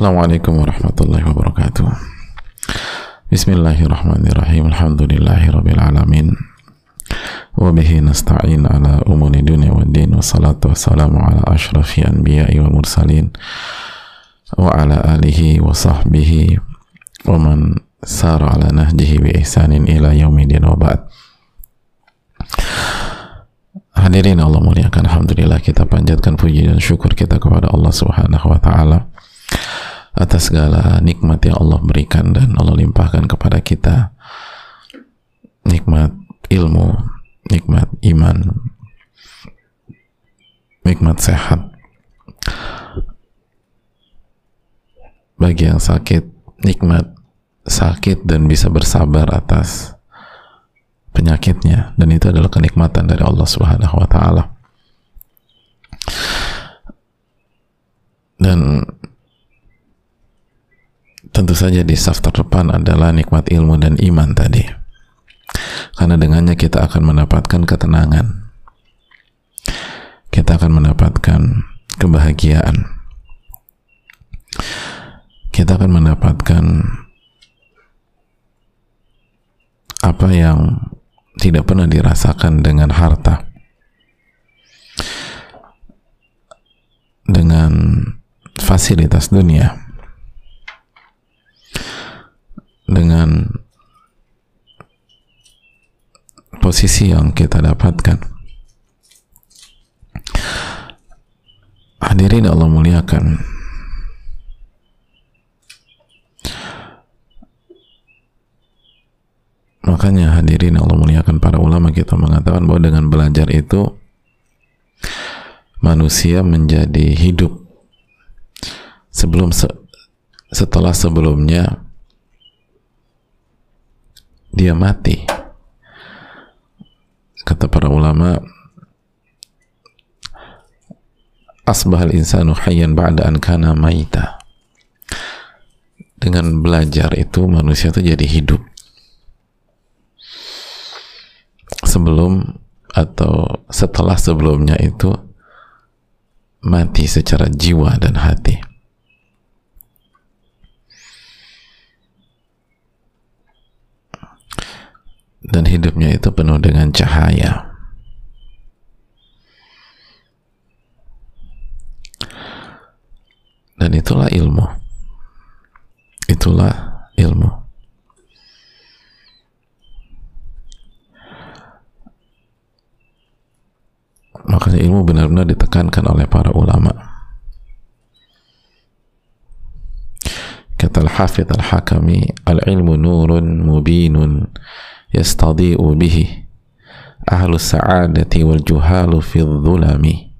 Assalamualaikum warahmatullahi wabarakatuh. Bismillahirrahmanirrahim. Alhamdulillahi rabbil alamin. Wabihi nasta'in ala umuni dunia wa din. Wassalatu wassalamu ala ashrafi anbiya'i wal mursalin. Wa ala alihi wa sahbihi Wa man sara ala nahjihi bi ihsanin ila yaumidin wa ba'd. Hadirin Allah muliakan Alhamdulillah kita panjatkan puji dan syukur kita kepada Allah subhanahu wa ta'ala atas segala nikmat yang Allah berikan dan Allah limpahkan kepada kita. Nikmat ilmu, nikmat iman, nikmat sehat. Bagi yang sakit nikmat sakit dan bisa bersabar atas penyakitnya. Dan itu adalah kenikmatan dari Allah Subhanahu wa taala. Dan tentu saja di saf terdepan adalah nikmat ilmu dan iman tadi. Karena dengannya kita akan mendapatkan ketenangan. Kita akan mendapatkan kebahagiaan. Kita akan mendapatkan apa yang tidak pernah dirasakan dengan harta. Dengan fasilitas dunia dengan posisi yang kita dapatkan. Hadirin Allah muliakan. Makanya hadirin Allah muliakan para ulama kita mengatakan bahwa dengan belajar itu manusia menjadi hidup sebelum se setelah sebelumnya dia mati. Kata para ulama asbahal insanu hayyan ba'da an kana maita. Dengan belajar itu manusia itu jadi hidup. Sebelum atau setelah sebelumnya itu mati secara jiwa dan hati dan hidupnya itu penuh dengan cahaya. Dan itulah ilmu. Itulah ilmu. Makanya ilmu benar-benar ditekankan oleh para ulama. Kata Al-Hafidh Al-Hakami, Al-ilmu nurun mubinun yastadi'u bihi. Ahlu sa'adati wal juhalu fi dhulami.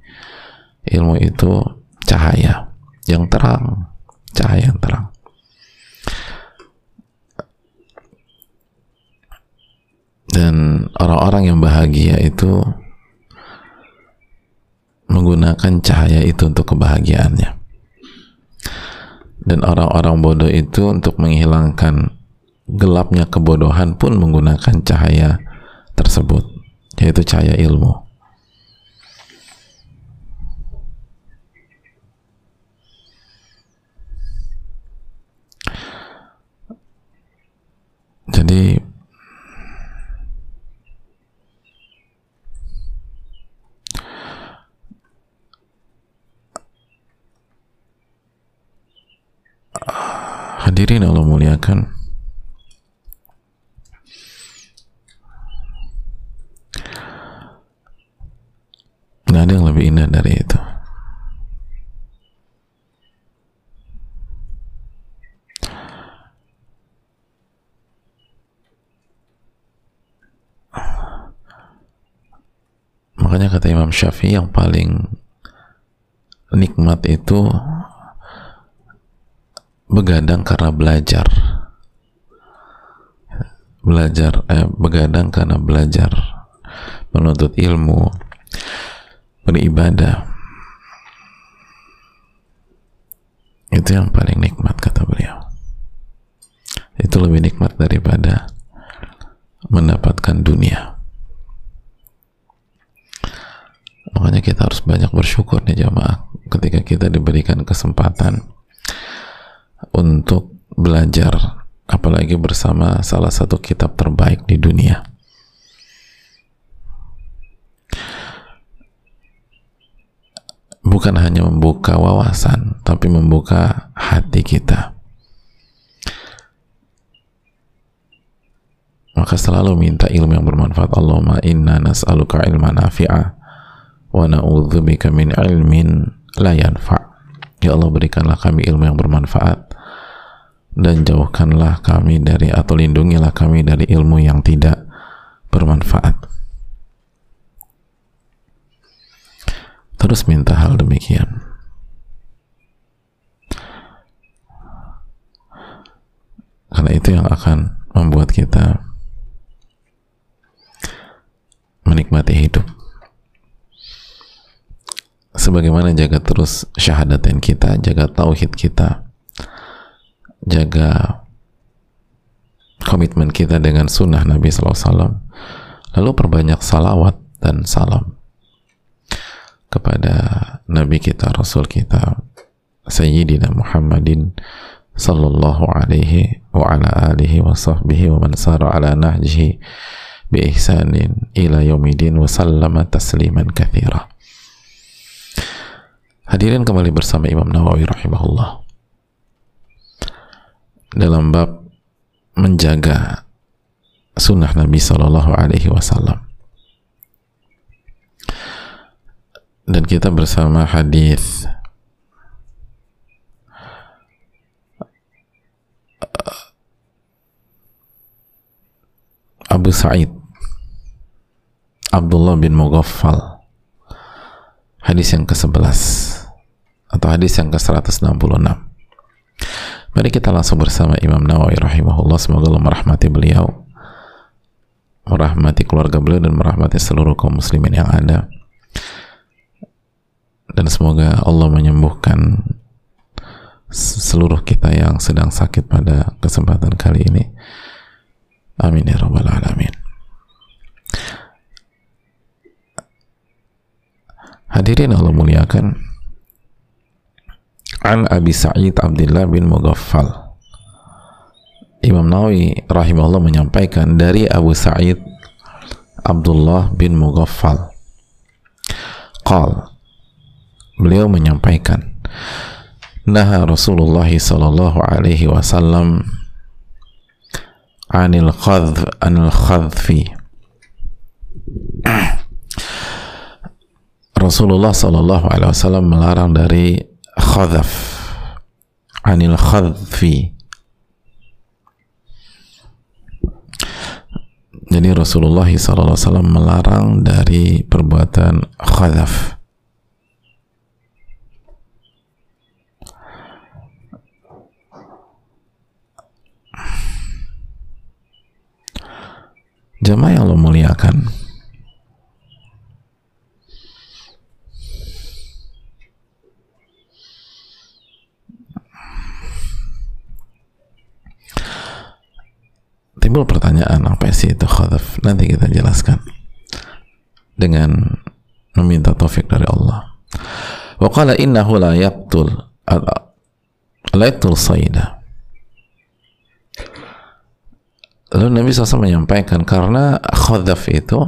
Ilmu itu cahaya yang terang cahaya yang terang. Dan orang-orang yang bahagia itu menggunakan cahaya itu untuk kebahagiaannya. Dan orang-orang bodoh itu untuk menghilangkan gelapnya kebodohan pun menggunakan cahaya tersebut yaitu cahaya ilmu. Jadi hadirin Allah muliakan nggak ada yang lebih indah dari itu. Makanya kata Imam Syafi'i yang paling nikmat itu begadang karena belajar. Belajar eh, begadang karena belajar. Menuntut ilmu beribadah. Itu yang paling nikmat kata beliau. Itu lebih nikmat daripada mendapatkan dunia. Makanya kita harus banyak bersyukur nih jamaah ketika kita diberikan kesempatan untuk belajar apalagi bersama salah satu kitab terbaik di dunia bukan hanya membuka wawasan tapi membuka hati kita. Maka selalu minta ilmu yang bermanfaat. Allahumma inna nas'aluka ilman nafi'a wa na'udzubika min ilmin la yanfa' ya Allah berikanlah kami ilmu yang bermanfaat dan jauhkanlah kami dari atau lindungilah kami dari ilmu yang tidak bermanfaat terus minta hal demikian. Karena itu yang akan membuat kita menikmati hidup. Sebagaimana jaga terus syahadatin kita jaga tauhid kita jaga komitmen kita dengan sunnah Nabi SAW lalu perbanyak salawat dan salam kepada Nabi kita Rasul kita Sayyidina Muhammadin sallallahu alaihi wa ala alihi wa sahbihi wa man sara ala nahjihi biihsanin ila yaumidin wa sallama tasliman kathira. Hadirin kembali bersama Imam Nawawi rahimahullah. Dalam bab menjaga sunnah Nabi Sallallahu Alaihi Wasallam dan kita bersama hadis. Abu Sa'id. Abdullah bin Mughaffal. Hadis yang ke-11 atau hadis yang ke-166 mari kita langsung bersama Imam Nawawi rahimahullah. Semoga Allah merahmati beliau. Merahmati keluarga beliau dan merahmati seluruh kaum muslimin yang ada dan semoga Allah menyembuhkan seluruh kita yang sedang sakit pada kesempatan kali ini. Amin ya rabbal alamin. Hadirin Allah muliakan. An Abi Sa'id Abdullah bin Mughaffal. Imam Nawawi rahimahullah menyampaikan dari Abu Sa'id Abdullah bin Mughaffal. Qal Beliau menyampaikan Naha Rasulullah sallallahu alaihi wasallam anil khadf anil khadfi Rasulullah Sallallahu Alaihi Wasallam melarang dari khadaf anil khadfi jadi Rasulullah Sallallahu Alaihi Wasallam melarang dari perbuatan khadaf jamaah yang lo muliakan. Timbul pertanyaan apa sih itu khadaf? Nanti kita jelaskan. Dengan meminta taufik dari Allah. Wa qala innahu la yaqtul la yaqtul sayda lalu Nabi SAW menyampaikan karena khadaf itu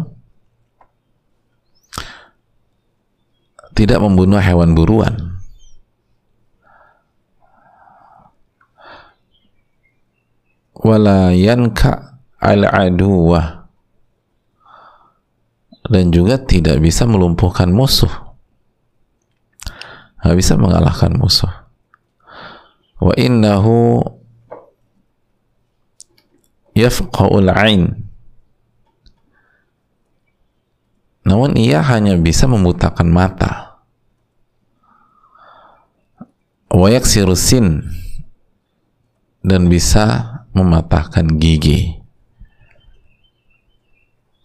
tidak membunuh hewan buruan. Wala yanka al aduwah dan juga tidak bisa melumpuhkan musuh. Nggak bisa mengalahkan musuh. Wa innahu yafqa'ul ain namun ia hanya bisa membutakan mata wa yaksiru sin dan bisa mematahkan gigi.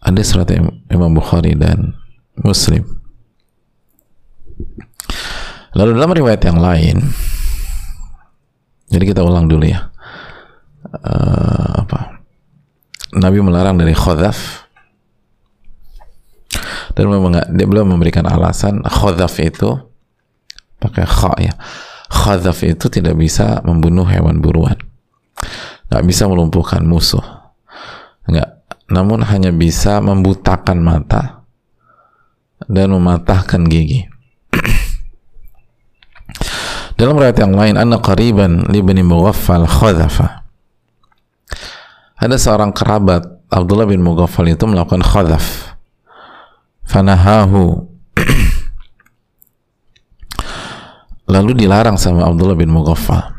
Ada surat Imam Bukhari dan Muslim. Lalu dalam riwayat yang lain, jadi kita ulang dulu ya. Uh, apa? Nabi melarang dari khodaf dan memang dia belum memberikan alasan khodaf itu pakai kha ya. Khadaf itu tidak bisa membunuh hewan buruan. Nggak bisa melumpuhkan musuh. Nggak namun hanya bisa membutakan mata dan mematahkan gigi. Dalam riwayat yang lain anna qariban li bani mughaffal khadhafa ada seorang kerabat Abdullah bin Mughaffal itu melakukan khadhaf fanahahu. Lalu dilarang sama Abdullah bin Mughaffal.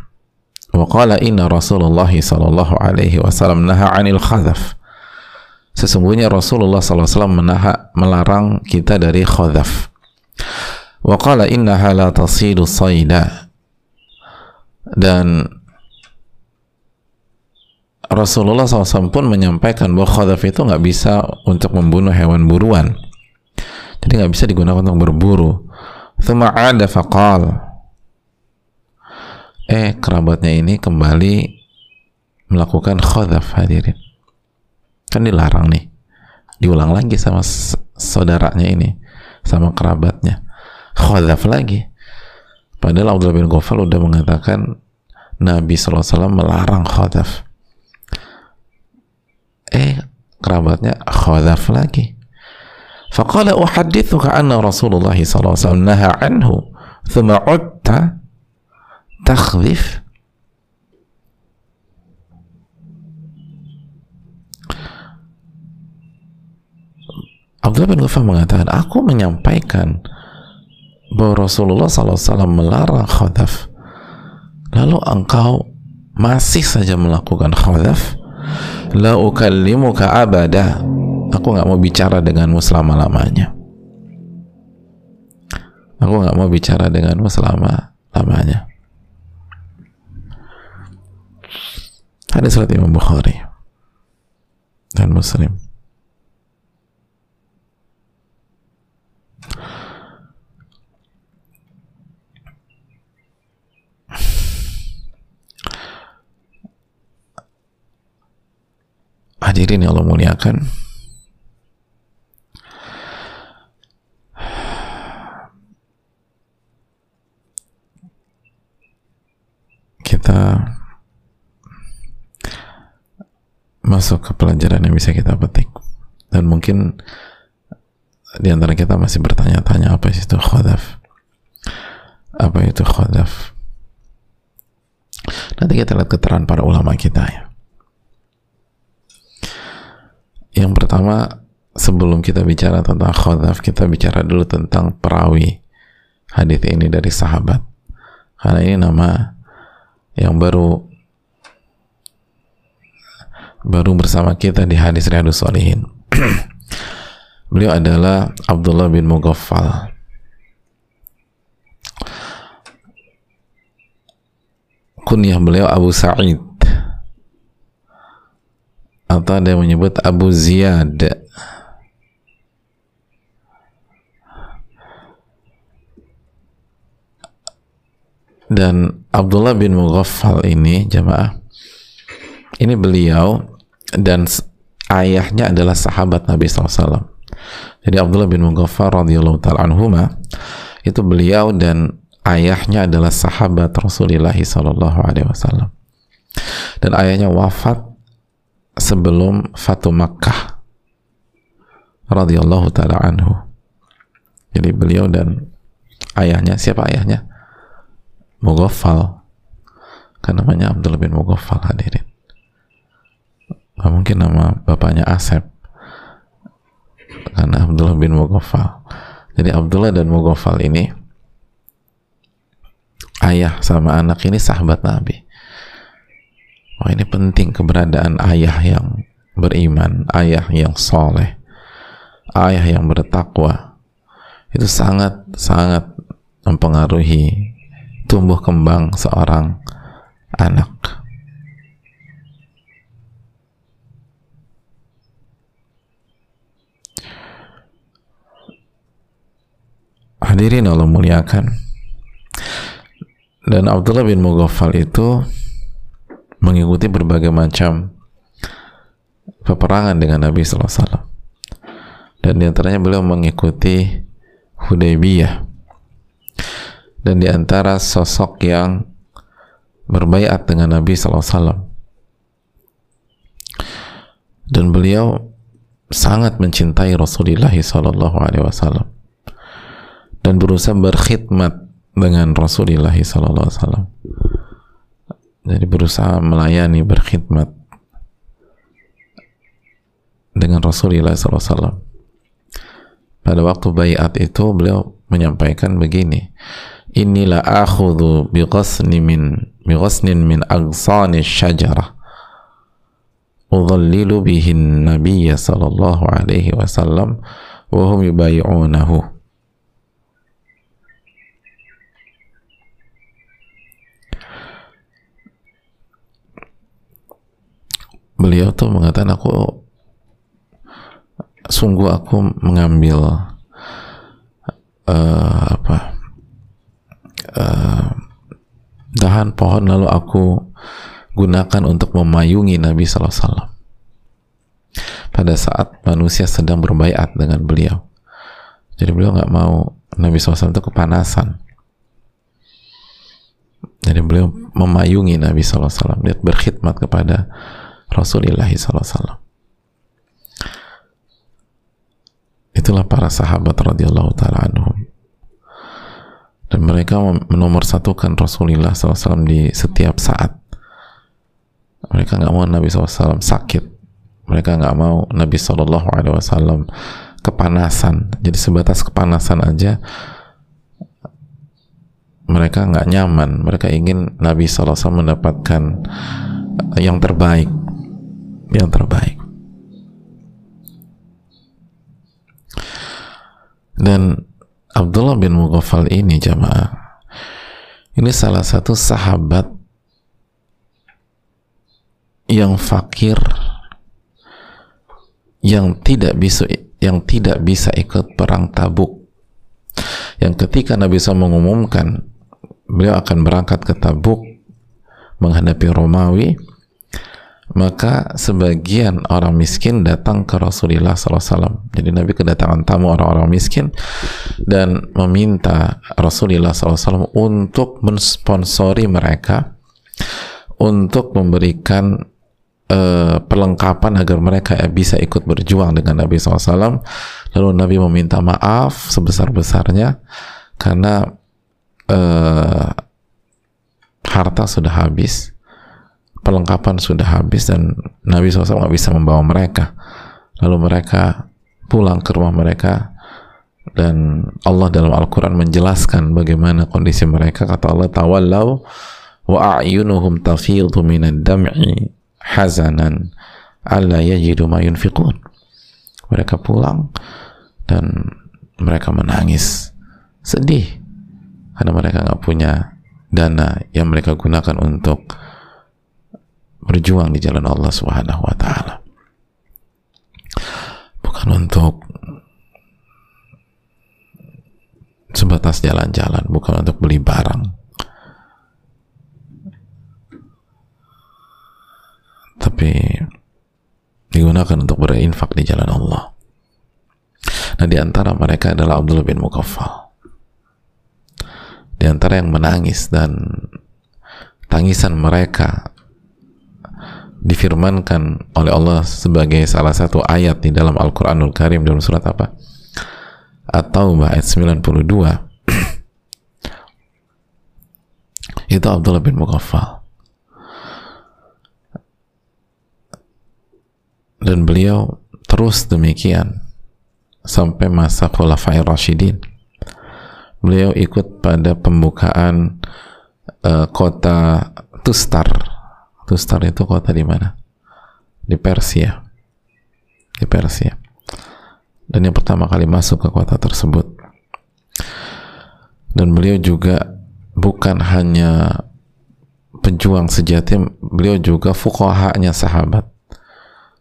Wa qala inna Rasulullah sallallahu alaihi wasallam naha 'anil khadhaf sesungguhnya Rasulullah SAW menaha, melarang kita dari khadhaf wa qala innaha la tasidu sayda. Dan Rasulullah SAW pun menyampaikan bahwa khadaf itu nggak bisa untuk membunuh hewan buruan. Jadi nggak bisa digunakan untuk berburu. Thumma ada faqal. Eh kerabatnya ini kembali melakukan khodaf hadirin. Kan dilarang nih. Diulang lagi sama saudaranya ini sama kerabatnya. Khodaf lagi. Padahal Abdullah bin Ghafal udah mengatakan Nabi SAW melarang khodaf eh kerabatnya khodaf lagi. Faqala uhadithuka anna Rasulullah SAW naha anhu thumma utta takhlif Abdullah bin Ghafar mengatakan aku menyampaikan bahwa Rasulullah SAW melarang khadaf lalu engkau masih saja melakukan khadaf la ukallimuka abada. Aku nggak mau bicara denganmu selama-lamanya. Aku nggak mau bicara denganmu selama-lamanya. Hadis surat Imam Bukhari dan Muslim. Hadirin yang Allah muliakan. Kita masuk ke pelajaran yang bisa kita petik. Dan mungkin di antara kita masih bertanya-tanya apa itu khadaf? Apa itu khadaf? Nanti kita lihat keterangan para ulama kita ya yang pertama sebelum kita bicara tentang khadaf kita bicara dulu tentang perawi hadis ini dari sahabat karena ini nama yang baru baru bersama kita di hadis Riyadus Salihin. Beliau adalah Abdullah bin Mughaffal. Kunyah beliau Abu Sa'id. Atau ada yang menyebut Abu Ziyad. Dan Abdullah bin Mughaffal ini jamaah ini beliau dan ayahnya adalah sahabat Nabi SAW. Jadi Abdullah bin Mughaffar radhiyallahu taala anhuma itu beliau dan ayahnya adalah sahabat Rasulullah wasallam. Dan ayahnya wafat sebelum Fatu Makkah radhiyallahu taala anhu. Jadi beliau dan ayahnya siapa ayahnya? Mughaffal. Kan namanya Abdullah bin Mughaffal hadirin nggak mungkin nama bapaknya Asep karena Abdullah bin Mughafal jadi Abdullah dan Mughafal ini ayah sama anak ini sahabat Nabi Wah ini penting keberadaan ayah yang beriman, ayah yang soleh, ayah yang bertakwa. Itu sangat sangat mempengaruhi tumbuh kembang seorang anak. Hadirin Allah muliakan. Dan Abdullah bin Mughaffal itu mengikuti berbagai macam peperangan dengan Nabi SAW. Dan di antaranya beliau mengikuti Hudaybiyah. dan di antara sosok yang berbaiat dengan Nabi SAW dan beliau sangat mencintai Rasulullah SAW dan berusaha berkhidmat dengan Rasulullah SAW jadi berusaha melayani berkhidmat dengan Rasulullah SAW pada waktu bayat itu beliau menyampaikan begini inilah akhudhu bighasni min bighasnin min aghsani syajarah. Udhallilu bihin nabiyya sallallahu alaihi wasallam wa hum yubayi'unahu beliau tuh mengatakan aku sungguh aku mengambil uh, apa uh, dahan pohon lalu aku gunakan untuk memayungi Nabi Sallallahu Alaihi Wasallam. Pada saat manusia sedang berbaiat dengan beliau jadi beliau nggak mau Nabi SAW itu kepanasan. Jadi beliau memayungi Nabi SAW dia berkhidmat kepada Rasulullah SAW. Itulah para sahabat radhiyallahu taala anhum. Dan mereka menomorsatukan Rasulullah SAW di setiap saat. Mereka nggak mau Nabi SAW sakit. Mereka nggak mau Nabi SAW kepanasan. Jadi sebatas kepanasan aja mereka nggak nyaman. Mereka ingin Nabi SAW mendapatkan yang terbaik yang terbaik. Dan Abdullah bin Mughaffal ini jamaah ini salah satu sahabat yang fakir yang tidak bisa yang tidak bisa ikut perang Tabuk. Yang ketika Nabi SAW mengumumkan beliau akan berangkat ke Tabuk menghadapi Romawi, maka sebagian orang miskin datang ke Rasulullah SAW. Jadi Nabi kedatangan tamu orang-orang miskin dan meminta Rasulullah SAW untuk mensponsori mereka untuk memberikan uh, perlengkapan agar mereka bisa ikut berjuang dengan Nabi SAW. Lalu Nabi meminta maaf sebesar-besarnya karena uh, harta sudah habis perlengkapan sudah habis dan Nabi SAW nggak bisa membawa mereka. Lalu mereka pulang ke rumah mereka dan Allah dalam Al-Quran menjelaskan bagaimana kondisi mereka. Kata Allah tawallau wa a'yunuhum tafidhu minad dam'i hazanan alla yajidu ma yunfiqun. Mereka pulang dan mereka menangis sedih karena mereka nggak punya dana yang mereka gunakan untuk berjuang di jalan Allah Subhanahu wa taala. Bukan untuk sebatas jalan-jalan, bukan untuk beli barang. Tapi digunakan untuk berinfak di jalan Allah. Nah di antara mereka adalah Abdullah bin Mukaffal. Di antara yang menangis dan tangisan mereka difirmankan oleh Allah sebagai salah satu ayat di dalam Al-Quranul Karim dalam surat apa? At-Taubah ayat 92 itu Abdullah bin Mughaffal. Dan beliau terus demikian sampai masa Khulafair Rashidin. Beliau ikut pada pembukaan uh, kota Tustar Tustar itu kota di mana? Di Persia. Di Persia. Dan yang pertama kali masuk ke kota tersebut. Dan beliau juga bukan hanya pejuang sejati, beliau juga fukohanya sahabat.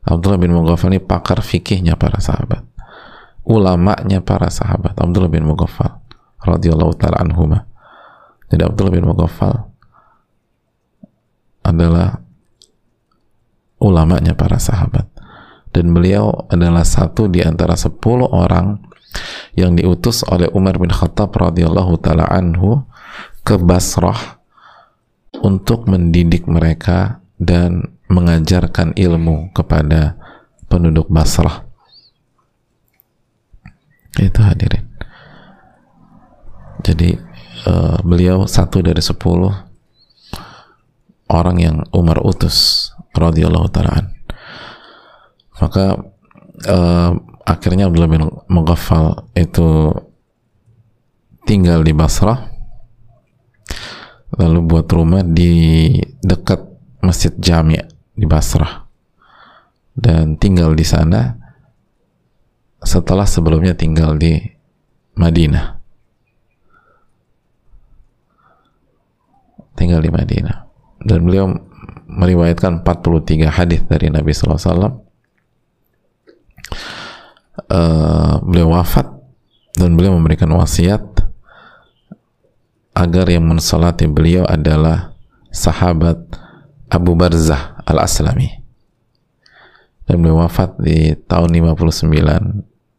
Abdullah bin Mughaffal ini pakar fikihnya para sahabat. Ulamanya para sahabat. Abdullah bin Mughaffal radhiyallahu taala anhuma. Jadi Abdullah bin Mughaffal adalah ulamanya para sahabat dan beliau adalah satu di antara sepuluh orang yang diutus oleh Umar bin Khattab radhiyallahu taala anhu ke Basrah untuk mendidik mereka dan mengajarkan ilmu kepada penduduk Basrah. Itu hadirin. Jadi uh, beliau satu dari sepuluh orang yang Umar utus radhiyallahu taala maka uh, akhirnya Abdullah bin Mughaffal itu tinggal di Basrah lalu buat rumah di dekat Masjid Jami' di Basrah dan tinggal di sana setelah sebelumnya tinggal di Madinah. Tinggal di Madinah dan beliau meriwayatkan 43 hadis dari Nabi SAW uh, beliau wafat dan beliau memberikan wasiat agar yang mensolati beliau adalah sahabat Abu Barzah al-Aslami. Dan beliau wafat di tahun 59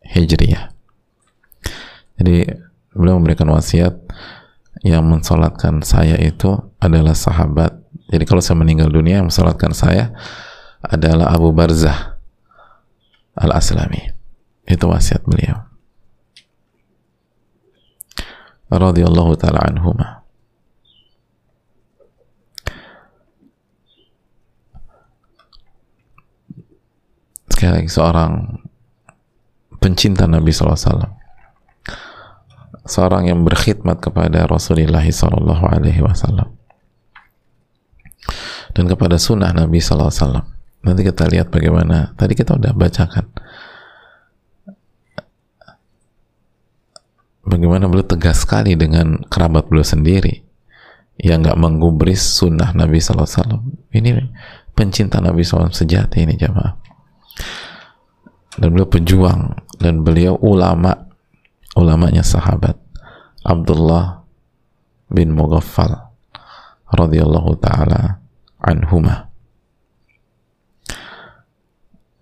Hijriah. Jadi beliau memberikan wasiat yang mensolatkan saya itu adalah sahabat jadi kalau saya meninggal dunia yang mensolatkan saya adalah Abu Barzah al-Aslami. Itu wasiat beliau. Radhiyallahu taala anhuma. Sekali lagi seorang pencinta Nabi SAW seorang yang berkhidmat kepada Rasulullah SAW dan kepada sunnah Nabi SAW nanti kita lihat bagaimana. Tadi kita udah bacakan. Bagaimana beliau tegas sekali dengan kerabat beliau sendiri yang nggak menggubris sunnah Nabi SAW ini pencinta Nabi SAW sejati ini jamaah. Dan beliau pejuang. Dan beliau ulama. Ulamanya sahabat. Abdullah bin Mughaffal radhiyallahu taala anhuma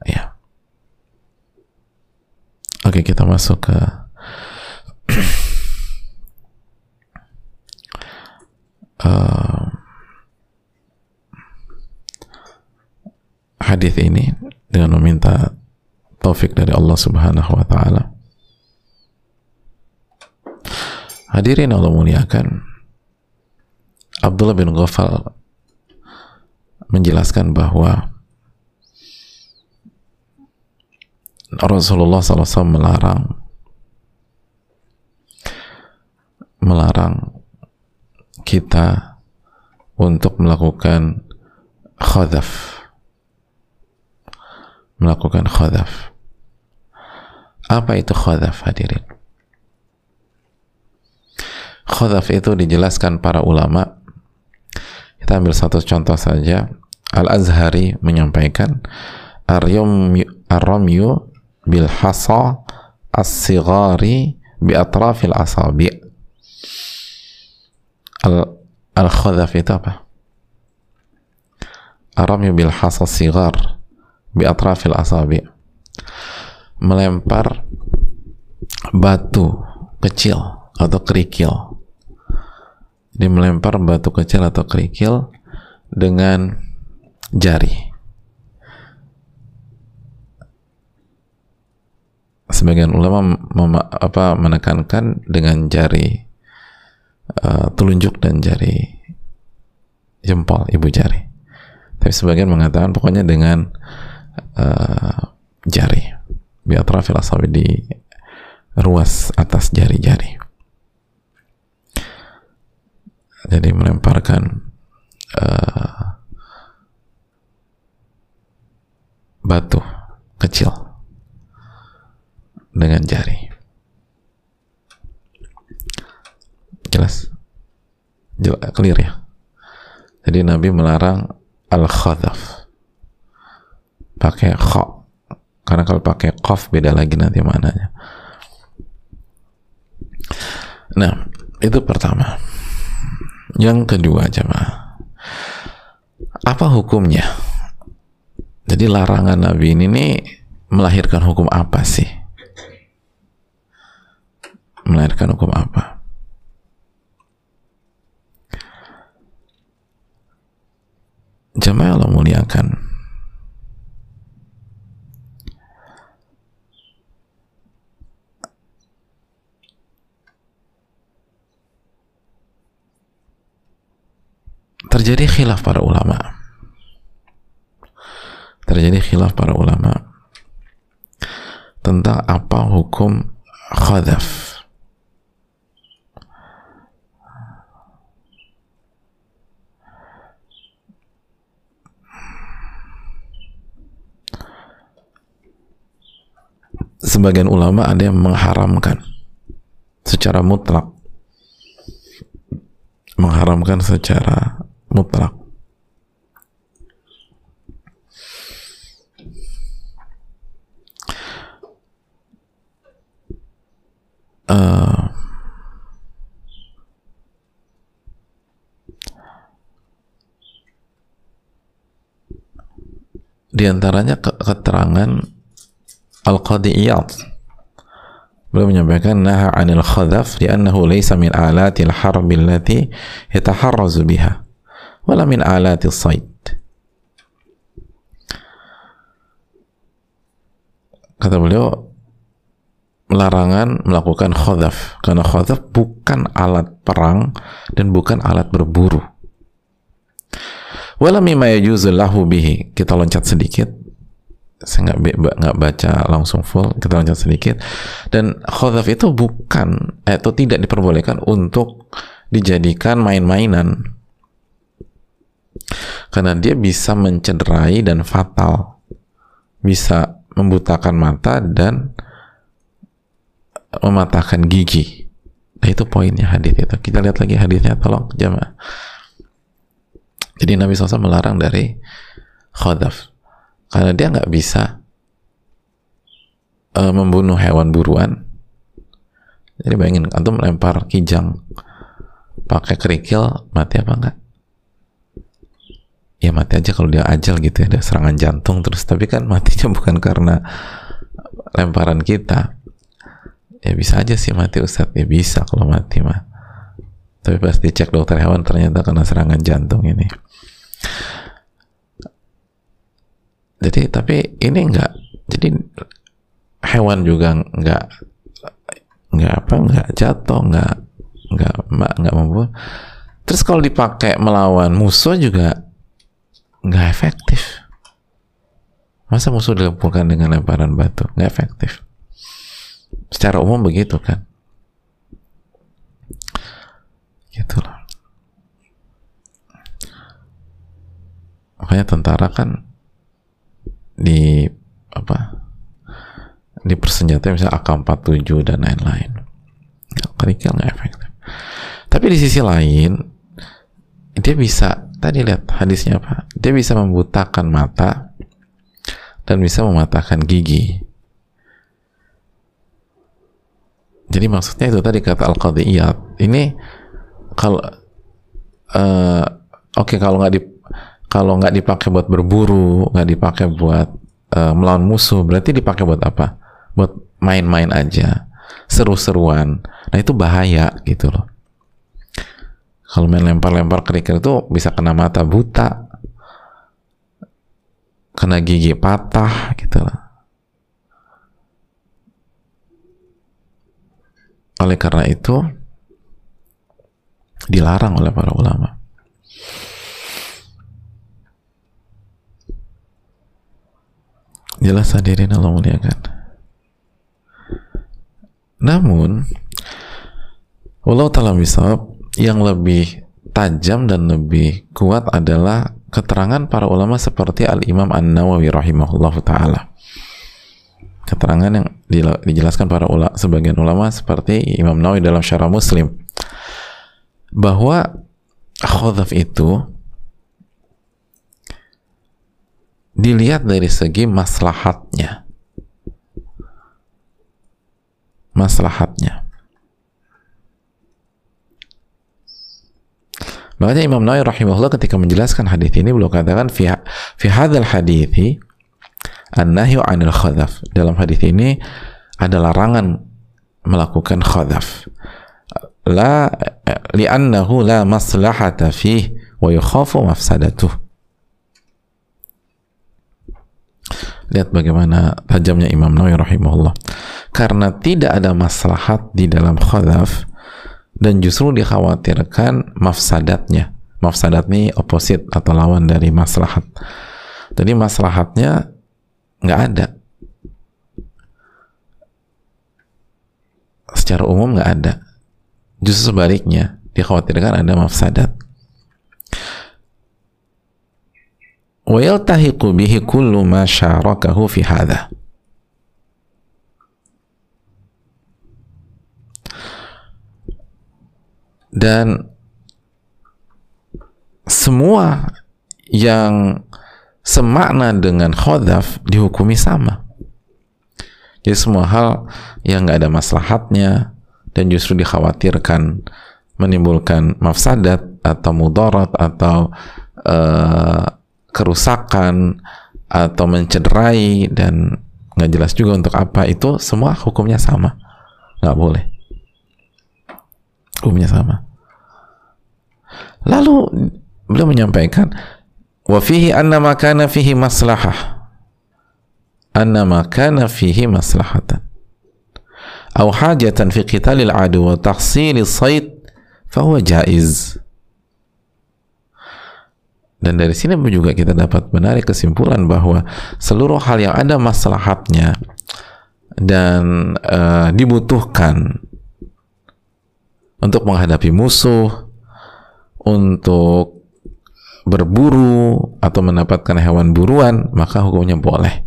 ya oke kita masuk ke uh, hadis ini dengan meminta taufik dari Allah Subhanahu wa taala. Hadirin Allah muliakan. Abdullah bin Ghafal menjelaskan bahwa Rasulullah SAW melarang melarang kita untuk melakukan khadaf melakukan khadaf. Apa itu khadaf hadirin? Khadaf itu dijelaskan para ulama kita ambil satu contoh saja. Al-Azhari menyampaikan ar-ramyu bil hasa as-sighari bi atrafil asabi' al al khadaf itu apa? Bil hasa sigar bi atrafil asabi. Melempar batu kecil atau kerikil dia melempar batu kecil atau kerikil dengan jari. Sebagian ulama apa menekankan dengan jari uh, telunjuk dan jari jempol ibu jari. Tapi sebagian mengatakan pokoknya dengan uh, jari. Biatrafil asabi di ruas atas jari-jari jadi melemparkan uh, batu kecil dengan jari. Jelas? Jelas clear ya? Jadi Nabi melarang al-khadaf. Pakai kha. Karena kalau pakai qaf beda lagi nanti mananya nah itu pertama yang kedua coba apa hukumnya? Jadi larangan Nabi ini nih melahirkan hukum apa sih? Melahirkan hukum apa? Jamaah Allah muliakan. Terjadi khilaf para ulama. Terjadi khilaf para ulama tentang apa hukum khadaf. Sebagian ulama ada yang mengharamkan secara mutlak. Mengharamkan secara mutlak. Uh, di antaranya keterangan Al-Qadi Iyad. Beliau menyampaikan naha anil khadaf li'annahu laysa min alatil harbi allati yataharrazu biha wala min alatil said kata beliau larangan melakukan khadaf karena khadaf bukan alat perang dan bukan alat berburu. Wala mimma yajuzu lahu bihi. Kita loncat sedikit. Saya nggak nggak baca langsung full. Kita loncat sedikit. Dan khadaf itu bukan atau tidak diperbolehkan untuk dijadikan main-mainan karena dia bisa mencederai dan fatal. Bisa membutakan mata dan mematahkan gigi. Nah itu poinnya hadis itu. Kita lihat lagi hadisnya tolong jamaah. Jadi Nabi SAW melarang dari khadaf. Karena dia nggak bisa uh, membunuh hewan buruan. Jadi bayangin antum melempar kijang pakai kerikil mati apa enggak ya mati aja kalau dia ajal gitu ya ada serangan jantung terus. Tapi kan matinya bukan karena lemparan kita. Ya bisa aja sih mati Ustadz. Ya bisa kalau mati mah. Tapi pas dicek dokter hewan ternyata kena serangan jantung ini. Jadi tapi ini enggak jadi hewan juga enggak enggak apa enggak jatuh enggak enggak enggak, enggak membuat terus kalau dipakai melawan musuh juga enggak efektif. Masa musuh dilumpuhkan dengan lemparan batu? Enggak efektif. Secara umum begitu kan? Gitu loh. Makanya tentara kan di apa di persenjataan misalnya AK-47 dan lain-lain. Kerikil nggak efektif. Tapi di sisi lain dia bisa tadi lihat hadisnya apa dia bisa membutakan mata dan bisa mematahkan gigi. Jadi maksudnya itu tadi kata al-qadiyat ini kalau uh, oke okay, kalau nggak di kalau nggak dipakai buat berburu nggak dipakai buat uh, melawan musuh berarti dipakai buat apa? Buat main-main aja seru-seruan. Nah itu bahaya gitu loh kalau main lempar-lempar kerikil itu bisa kena mata buta kena gigi patah gitu loh oleh karena itu dilarang oleh para ulama Jelas hadirin Allah muliakan. Namun, Allah Ta'ala bisa yang lebih tajam dan lebih kuat adalah keterangan para ulama seperti Al-Imam An-Nawawi rahimahullah ta'ala. Keterangan yang dijelaskan para ulama, sebagian ulama seperti Imam Nawawi dalam syarah Muslim. Bahwa khudhaf itu dilihat dari segi maslahatnya. Maslahatnya Makanya Imam Nawawi rahimahullah ketika menjelaskan hadis ini beliau katakan fi fi hadzal hadithi annahyu 'anil khadaf. Dalam hadis ini ada larangan melakukan khadaf. La li'annahu la maslahata fi wa yukhafu mafsadatuh. Lihat bagaimana tajamnya Imam Nawawi rahimahullah. Karena tidak ada maslahat di dalam khadaf, dan justru dikhawatirkan mafsadatnya. Mafsadat ini oposit atau lawan dari maslahat. Jadi maslahatnya nggak ada. Secara umum nggak ada. Justru sebaliknya, dikhawatirkan ada mafsadat. ويلتحق به كل ما شاركه في هذا dan semua yang semakna dengan khodaf dihukumi sama. Jadi semua hal yang nggak ada maslahatnya dan justru dikhawatirkan menimbulkan mafsadat atau mudarat atau uh, kerusakan atau mencederai dan nggak jelas juga untuk apa itu semua hukumnya sama. Nggak boleh. Hukumnya sama Lalu beliau menyampaikan wa fihi anna ma kana fihi maslahah. Anna ma kana fihi maslahatan. Aw hajatan fi qital al adu wa tahsili sayd fahuwa jaiz. Dan dari sini juga kita dapat menarik kesimpulan bahwa seluruh hal yang ada maslahatnya dan uh, dibutuhkan untuk menghadapi musuh untuk berburu atau mendapatkan hewan buruan, maka hukumnya boleh.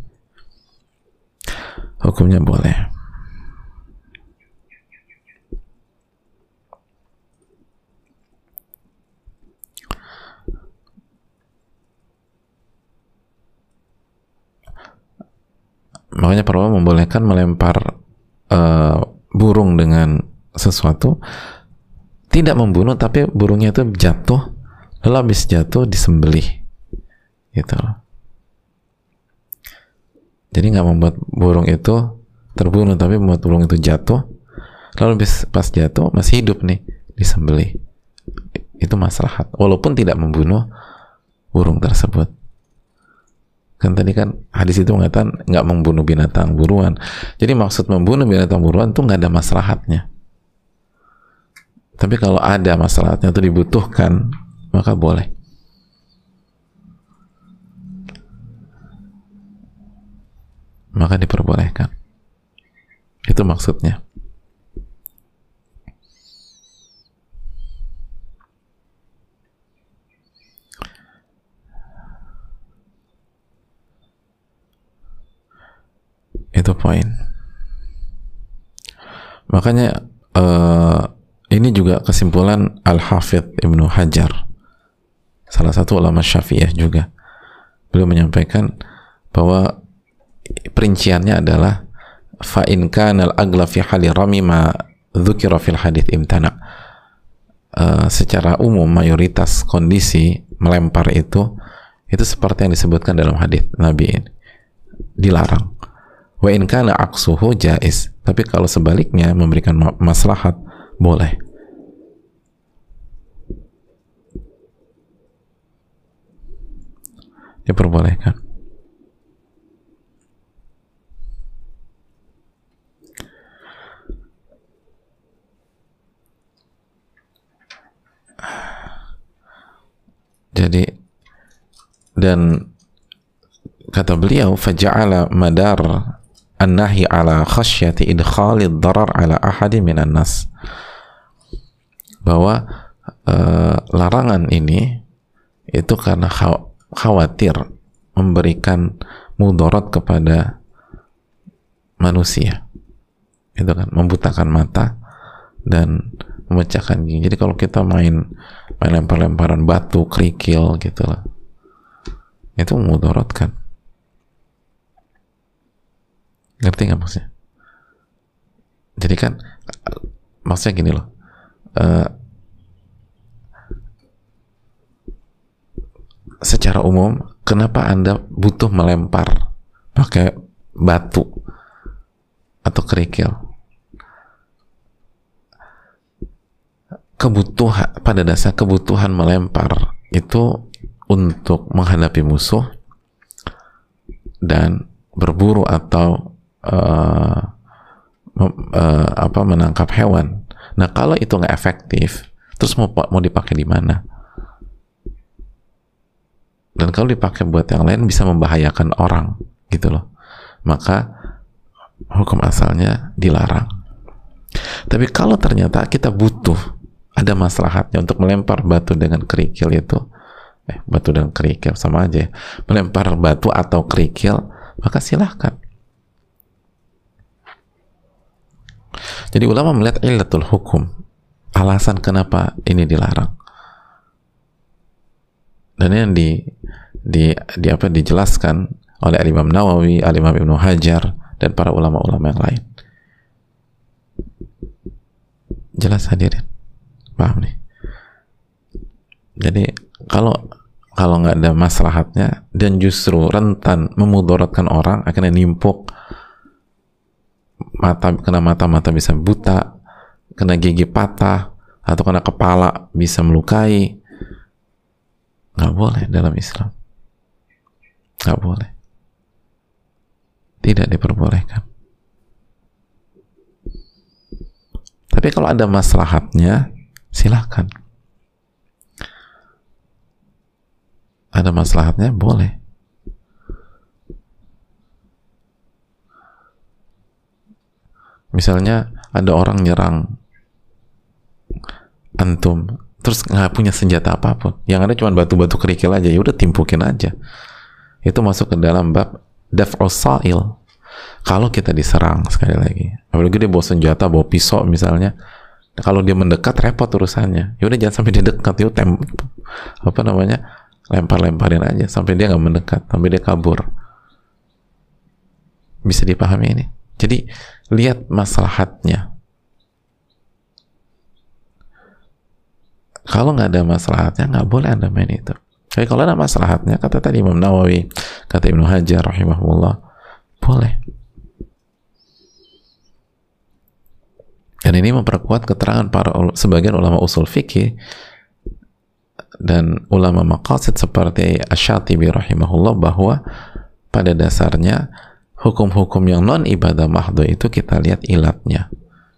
Hukumnya boleh. makanya para ulama membolehkan melempar uh, burung dengan sesuatu tidak membunuh tapi burungnya itu jatuh lalu habis jatuh disembelih. Gitu. Loh jadi nggak membuat burung itu terbunuh tapi membuat burung itu jatuh. Lalu habis pas jatuh masih hidup nih disembelih. Itu maslahat. Walaupun tidak membunuh burung tersebut. Kan tadi kan hadis itu mengatakan nggak membunuh binatang buruan. Jadi maksud membunuh binatang buruan itu nggak ada maslahatnya tapi kalau ada maslahatnya itu dibutuhkan maka boleh. Maka diperbolehkan. Itu maksudnya. Itu poin. Makanya uh, ini juga kesimpulan Al-Hafidh Ibnu Hajar. Salah satu ulama syafi'iyah juga. Beliau menyampaikan bahwa perinciannya adalah fa in kana al-agla fi hali rami ma dzukira fil hadith imtana. Uh, secara umum mayoritas kondisi melempar itu itu seperti yang disebutkan dalam hadis Nabi ini. Dilarang. Wa in kana aksuhu jais. Tapi kalau sebaliknya memberikan maslahat boleh. Diperbolehkan. Jadi dan kata beliau faja'ala madar an-nahi ala khasyati idkhalid darar ala ahadi minan nas bahwa uh, larangan ini itu karena khawatir memberikan mudarat kepada manusia. Itu kan membutakan mata dan memecahkan gigi. Jadi kalau kita main main lempar-lemparan batu kerikil gitu lah itu mudarat kan? Ngerti nggak maksudnya? Jadi kan maksudnya gini loh uh, secara umum kenapa anda butuh melempar pakai batu atau kerikil kebutuhan pada dasar kebutuhan melempar itu untuk menghadapi musuh dan berburu atau uh, uh, apa menangkap hewan. Nah kalau itu nggak efektif, terus mau mau dipakai di mana? Dan kalau dipakai buat yang lain bisa membahayakan orang, gitu loh. Maka hukum asalnya dilarang. Tapi kalau ternyata kita butuh ada maslahatnya untuk melempar batu dengan kerikil itu, eh batu dengan kerikil sama aja, ya. melempar batu atau kerikil, maka silahkan Jadi ulama melihat illatul hukum, alasan kenapa ini dilarang. Dan yang di di, di apa dijelaskan oleh Imam Nawawi, Imam Ibnu Hajar dan para ulama-ulama yang lain. Jelas hadirin. Paham nih? Jadi kalau kalau nggak ada maslahatnya dan justru rentan memudaratkan orang akhirnya nimpuk mata kena mata mata bisa buta kena gigi patah atau kena kepala bisa melukai. Nggak boleh dalam Islam. Nggak boleh. Tidak diperbolehkan. Tapi kalau ada maslahatnya silahkan. Ada maslahatnya boleh misalnya ada orang nyerang antum terus nggak punya senjata apa pun. Yang ada cuma batu-batu kerikil aja ya udah timpukin aja. Itu masuk ke dalam bab daf'us sa'il. Kalau kita diserang sekali lagi apalagi dia bawa senjata bawa pisau misalnya kalau dia mendekat repot urusannya. Ya udah jangan sampai dia dekat yuk tem apa namanya lempar-lemparin aja sampai dia nggak mendekat sampai dia kabur. Bisa dipahami ini? Jadi lihat maslahatnya. Kalau nggak ada maslahatnya, nggak boleh anda main itu. Tapi kalau ada maslahatnya, kata tadi Imam Nawawi, kata Ibnu Hajar rahimahullah, boleh. Dan ini memperkuat keterangan para sebagian ulama usul fikih dan ulama maqasid seperti Asy-Syatibi rahimahullah bahwa pada dasarnya hukum-hukum yang non ibadah mahdoh itu kita lihat ilatnya.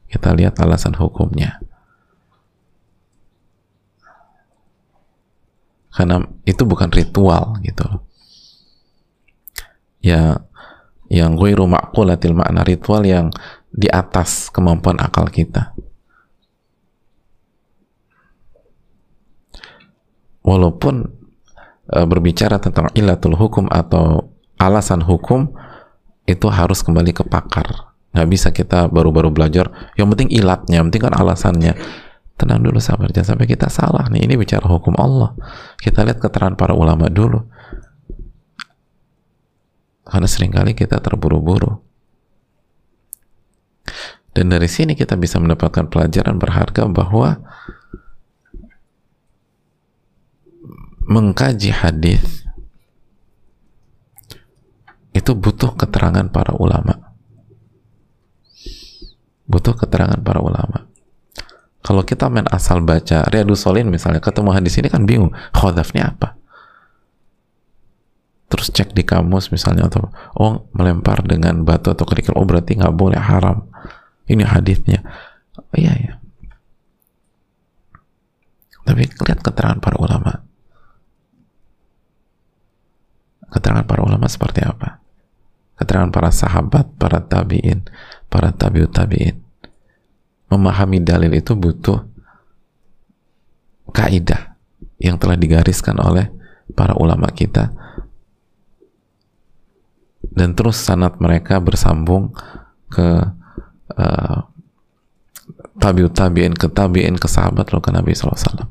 Kita lihat alasan hukumnya. Karena itu bukan ritual gitu. Ya yang gue rumah ma'qulatil makna ritual yang di atas kemampuan akal kita. Walaupun e, berbicara tentang ilatul hukum atau alasan hukum itu harus kembali ke pakar. Nggak bisa kita baru-baru belajar. Yang penting ilatnya yang penting kan alasannya. Tenang dulu sabar. Jangan sampai kita salah nih. Ini bicara hukum Allah. Kita lihat keterangan para ulama dulu. Karena sering kali kita terburu-buru. Dan dari sini kita bisa mendapatkan pelajaran berharga bahwa mengkaji hadis itu butuh keterangan para ulama. Butuh keterangan para ulama. Kalau kita main asal baca Riyadus Solin misalnya ketemu hadis ini kan bingung khodafnya apa? Terus cek di kamus misalnya atau oh melempar dengan batu atau kerikil. Oh berarti nggak boleh haram. Ini hadisnya. Oh, iya ya tapi lihat keterangan para ulama. Keterangan para ulama seperti apa keterangan para sahabat, para tabi'in, para tabi'ut tabi'in. Memahami dalil itu butuh kaidah yang telah digariskan oleh para ulama kita dan terus sanat mereka bersambung ke uh, tabiut tabiin ke tabiin ke sahabat lalu ke Nabi SAW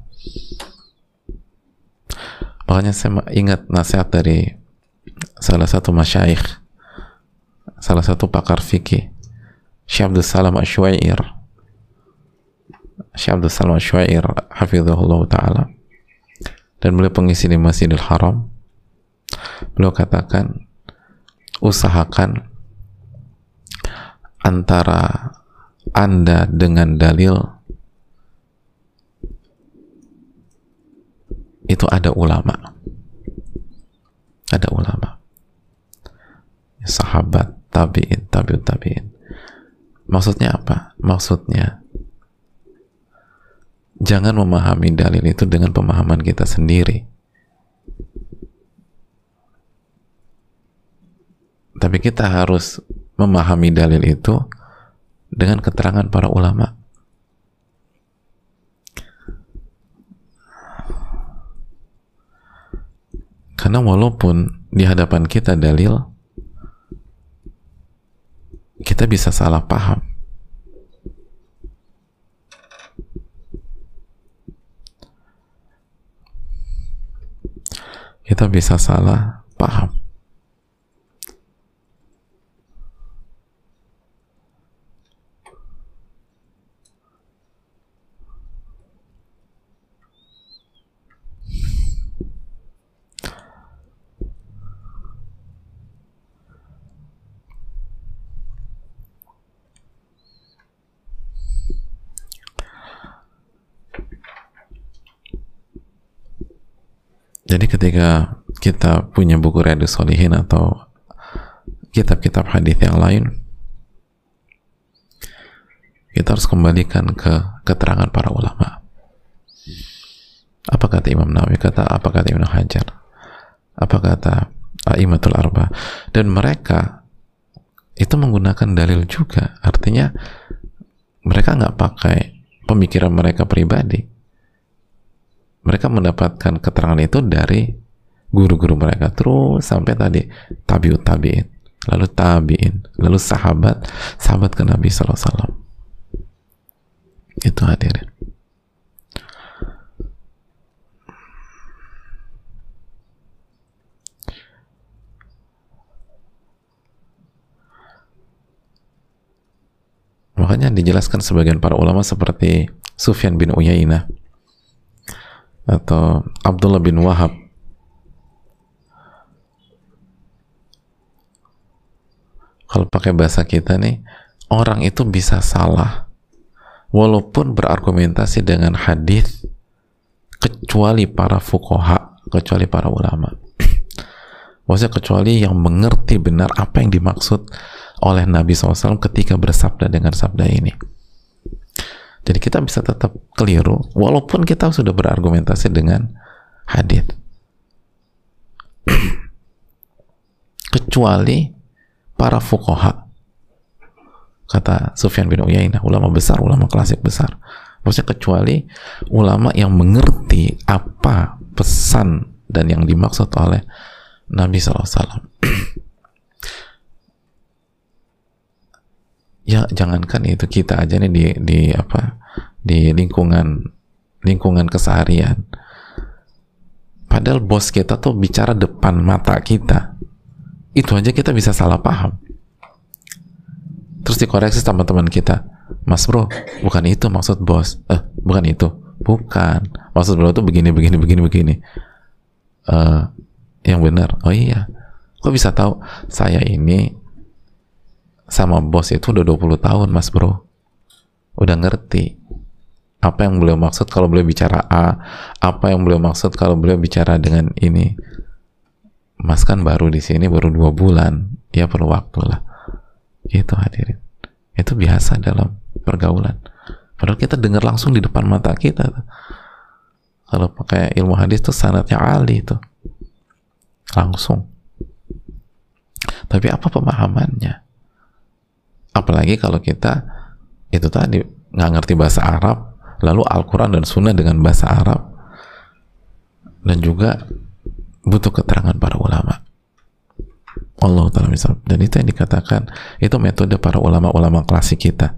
makanya saya ingat nasihat dari salah satu masyaikh salah satu pakar fikih. Syekh Abdul Salam Ashwair Syekh Abdul Salam Ashwair hafizahullah ta'ala. Dan beliau pengisi di Masjidil Haram. Beliau katakan usahakan antara anda dengan dalil itu ada ulama. Ada ulama. Sahabat, tabi'in, tabi'ut tabi'in. Maksudnya apa? Maksudnya jangan memahami dalil itu dengan pemahaman kita sendiri. Tapi kita harus memahami dalil itu dengan keterangan para ulama. Karena walaupun di hadapan kita dalil, kita bisa salah paham. Kita bisa salah paham. Jadi ketika kita punya buku Riyadus Solihin atau kitab-kitab hadis yang lain, kita harus kembalikan ke keterangan para ulama. Apa kata Imam Nawawi? Kata apa kata Ibnu Hajar? Apa kata Aimatul Arba? Dan mereka itu menggunakan dalil juga. Artinya mereka nggak pakai pemikiran mereka pribadi mereka mendapatkan keterangan itu dari guru-guru mereka. Terus sampai tadi tabiut tabiin lalu tabiin lalu sahabat sahabat ke Nabi SAW itu hadirin. Makanya dijelaskan sebagian para ulama seperti Sufyan bin Uyainah atau Abdullah bin Wahab. Kalau pakai bahasa kita nih orang itu bisa salah. Walaupun berargumentasi dengan hadis kecuali para fukoha kecuali para ulama. Maksudnya kecuali yang mengerti benar apa yang dimaksud oleh Nabi SAW ketika bersabda dengan sabda ini jadi kita bisa tetap keliru walaupun kita sudah berargumentasi dengan hadis. Kecuali para fukoha kata Sufyan bin Uyainah ulama besar ulama klasik besar. Maksudnya kecuali ulama yang mengerti apa pesan dan yang dimaksud oleh Nabi SAW ya jangankan itu kita aja nih di di apa di lingkungan lingkungan keseharian. Padahal bos kita tuh bicara depan mata kita. Itu aja kita bisa salah paham. Terus dikoreksi sama teman kita. Mas bro bukan itu maksud bos. Eh bukan itu. Bukan. Maksud bro tuh begini begini begini begini. Uh, yang benar. Oh iya. Kok bisa tahu? Saya ini sama bos itu udah 20 tahun mas bro. Udah ngerti apa yang beliau maksud kalau beliau bicara A apa yang beliau maksud kalau beliau bicara dengan ini. Mas kan baru di sini baru dua bulan ya perlu waktu lah. Itu hadirin. Itu biasa dalam pergaulan. Padahal kita dengar langsung di depan mata kita kalau pakai ilmu hadis tuh sanatnya ali itu langsung. Tapi apa pemahamannya apalagi kalau kita itu tadi nggak ngerti bahasa Arab lalu Al-Quran dan Sunnah dengan bahasa Arab. Dan juga butuh keterangan para ulama. Allah Ta'ala misal dan itu yang dikatakan itu metode para ulama-ulama klasik kita.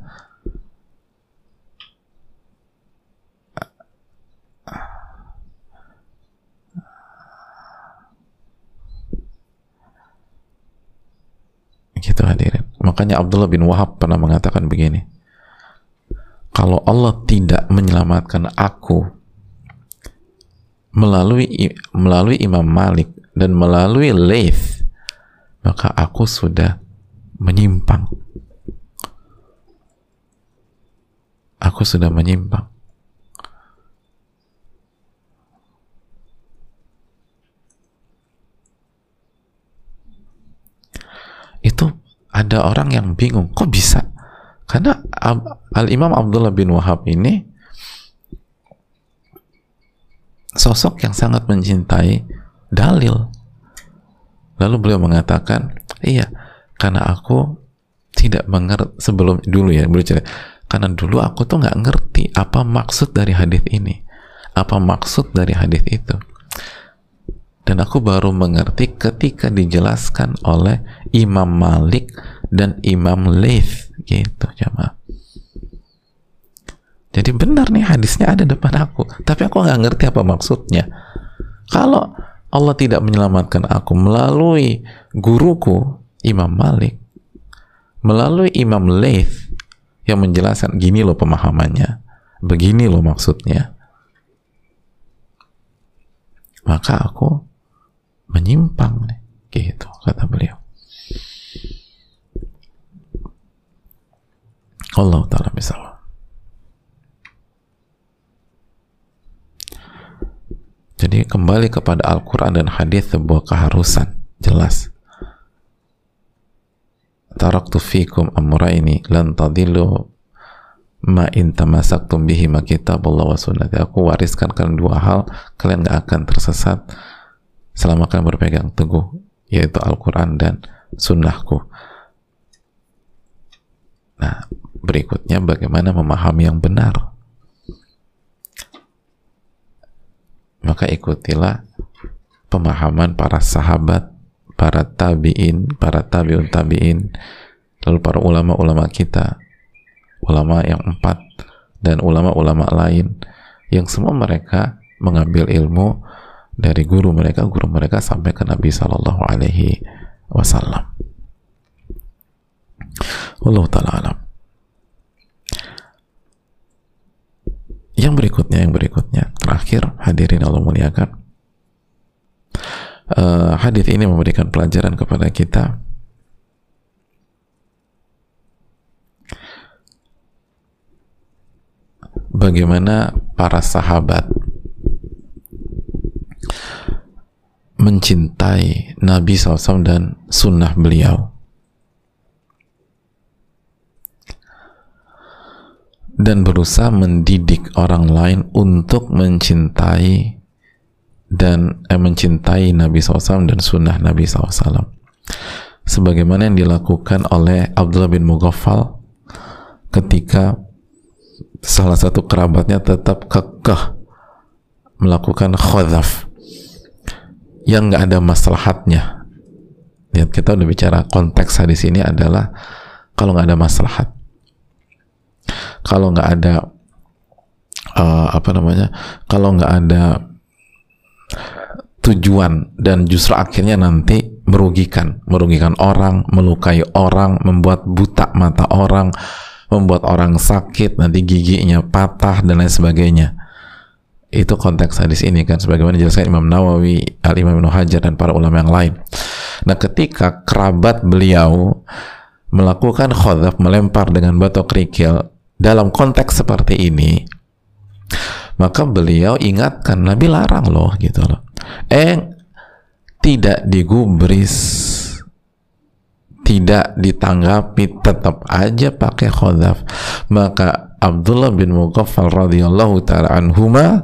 Gitu hadirin makanya Abdullah bin Wahab pernah mengatakan begini. Kalau Allah tidak menyelamatkan aku melalui melalui Imam Malik dan melalui Laith maka aku sudah menyimpang. Aku sudah menyimpang ada orang yang bingung kok bisa? Karena Al Imam Abdullah bin Wahab ini sosok yang sangat mencintai dalil. Lalu beliau mengatakan iya karena aku tidak mengerti sebelum dulu ya beliau cerita. Karena dulu aku tuh nggak ngerti apa maksud dari hadis ini apa maksud dari hadis itu dan aku baru mengerti ketika dijelaskan oleh Imam Malik dan Imam Laith gitu jamaah. Jadi benar nih hadisnya ada depan aku. Tapi aku nggak ngerti apa maksudnya. Kalau Allah tidak menyelamatkan aku melalui guruku Imam Malik melalui Imam Laith yang menjelaskan gini loh pemahamannya begini loh maksudnya maka aku menyimpang nih gitu kata beliau. Allah taala bisa jadi kembali kepada Al-Quran dan hadis sebuah keharusan jelas. Taraktu fikum amra ini lan tadillu ma in tamasaktum bihi ma kitabullah wa aku wariskan kalian dua hal kalian gak akan tersesat selama kalian berpegang teguh yaitu Al-Quran dan sunnahku. Nah berikutnya bagaimana memahami yang benar? Maka ikutilah pemahaman para sahabat para tabi'in para tabi'un tabi'in lalu para ulama-ulama kita ulama yang empat dan ulama-ulama lain yang semua mereka mengambil ilmu dari guru mereka, guru mereka sampai ke Nabi Shallallahu Alaihi Wasallam. Allah taala alam. Yang berikutnya, yang berikutnya, terakhir hadirin Allah muliakan. Uh, hadis ini memberikan pelajaran kepada kita bagaimana para sahabat mencintai Nabi SAW dan sunnah beliau. Dan berusaha mendidik orang lain untuk mencintai dan eh, mencintai Nabi SAW dan sunnah Nabi SAW sebagaimana yang dilakukan oleh Abdullah bin Mughaffal ketika salah satu kerabatnya tetap kekeh melakukan khadaf yang nggak ada maslahatnya. Lihat kita udah bicara konteks hadis ini adalah kalau nggak ada maslahat. Kalau nggak ada uh, apa namanya kalau nggak ada tujuan dan justru akhirnya nanti merugikan merugikan orang melukai orang membuat buta mata orang membuat orang sakit nanti giginya patah dan lain sebagainya itu konteks hadis ini kan sebagaimana dijelaskan Imam Nawawi, Al Imam Ibnu Hajar dan para ulama yang lain. Nah, ketika kerabat beliau melakukan khadaf melempar dengan batu kerikil dalam konteks seperti ini, maka beliau ingatkan Nabi larang loh gitu loh. Eh tidak digubris tidak ditanggapi tetap aja pakai khadaf maka Abdullah bin Mughaffal radhiyallahu taala anhuma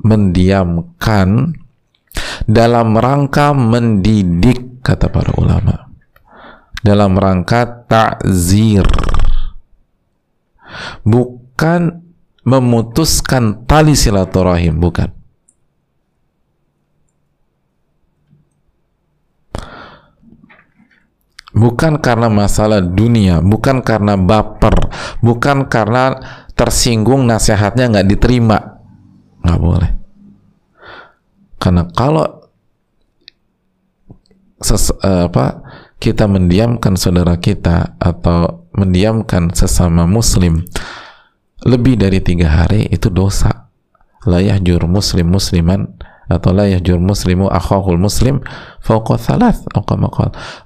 mendiamkan dalam rangka mendidik kata para ulama. Dalam rangka takzir bukan memutuskan tali silaturahim bukan. Bukan karena masalah dunia bukan karena baper bukan karena tersinggung nasihatnya nggak diterima nggak boleh. Karena kalau ses, uh, apa kita mendiamkan saudara kita atau mendiamkan sesama muslim lebih dari tiga hari itu dosa. Layah jur muslim musliman atau la yahjur muslimu akhahul muslim fauqa thalath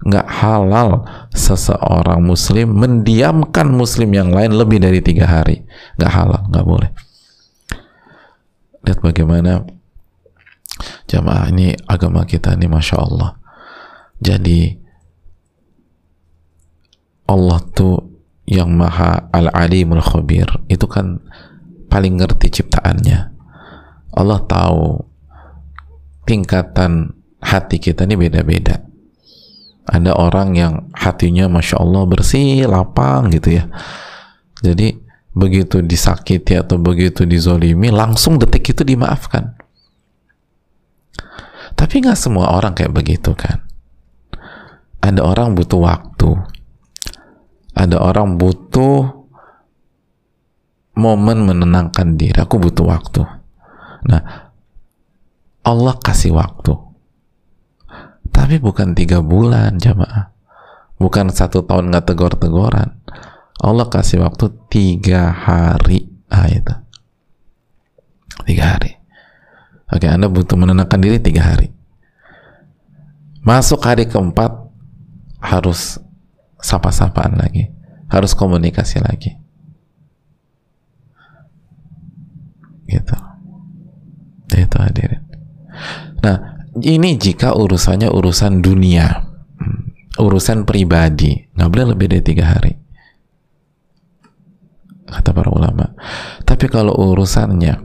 nggak halal seseorang muslim mendiamkan muslim yang lain lebih dari tiga hari. Nggak halal nggak boleh lihat bagaimana jamaah ini agama kita ini masya Allah. Jadi Allah tuh yang maha al-alimul khabir. Itu kan paling ngerti ciptaannya. Allah tahu tingkatan hati kita ini beda-beda. Ada orang yang hatinya masya Allah bersih lapang gitu ya. Jadi begitu disakiti atau begitu dizolimi langsung detik itu dimaafkan. Tapi nggak semua orang kayak begitu kan? Ada orang butuh waktu. Ada orang butuh momen menenangkan diri. Aku butuh waktu. Nah Allah kasih waktu. Tapi bukan tiga bulan jamaah. Bukan satu tahun nggak tegor-tegoran Allah kasih waktu tiga hari. Ah itu. Tiga hari. Oke anda butuh menenangkan diri tiga hari. Masuk hari keempat harus sapa-sapaan lagi. Harus komunikasi lagi. Gitu. Itu hadirin. Nah ini jika urusannya urusan dunia. Hmm, urusan pribadi. Nggak boleh lebih dari tiga hari kata para ulama tapi kalau urusannya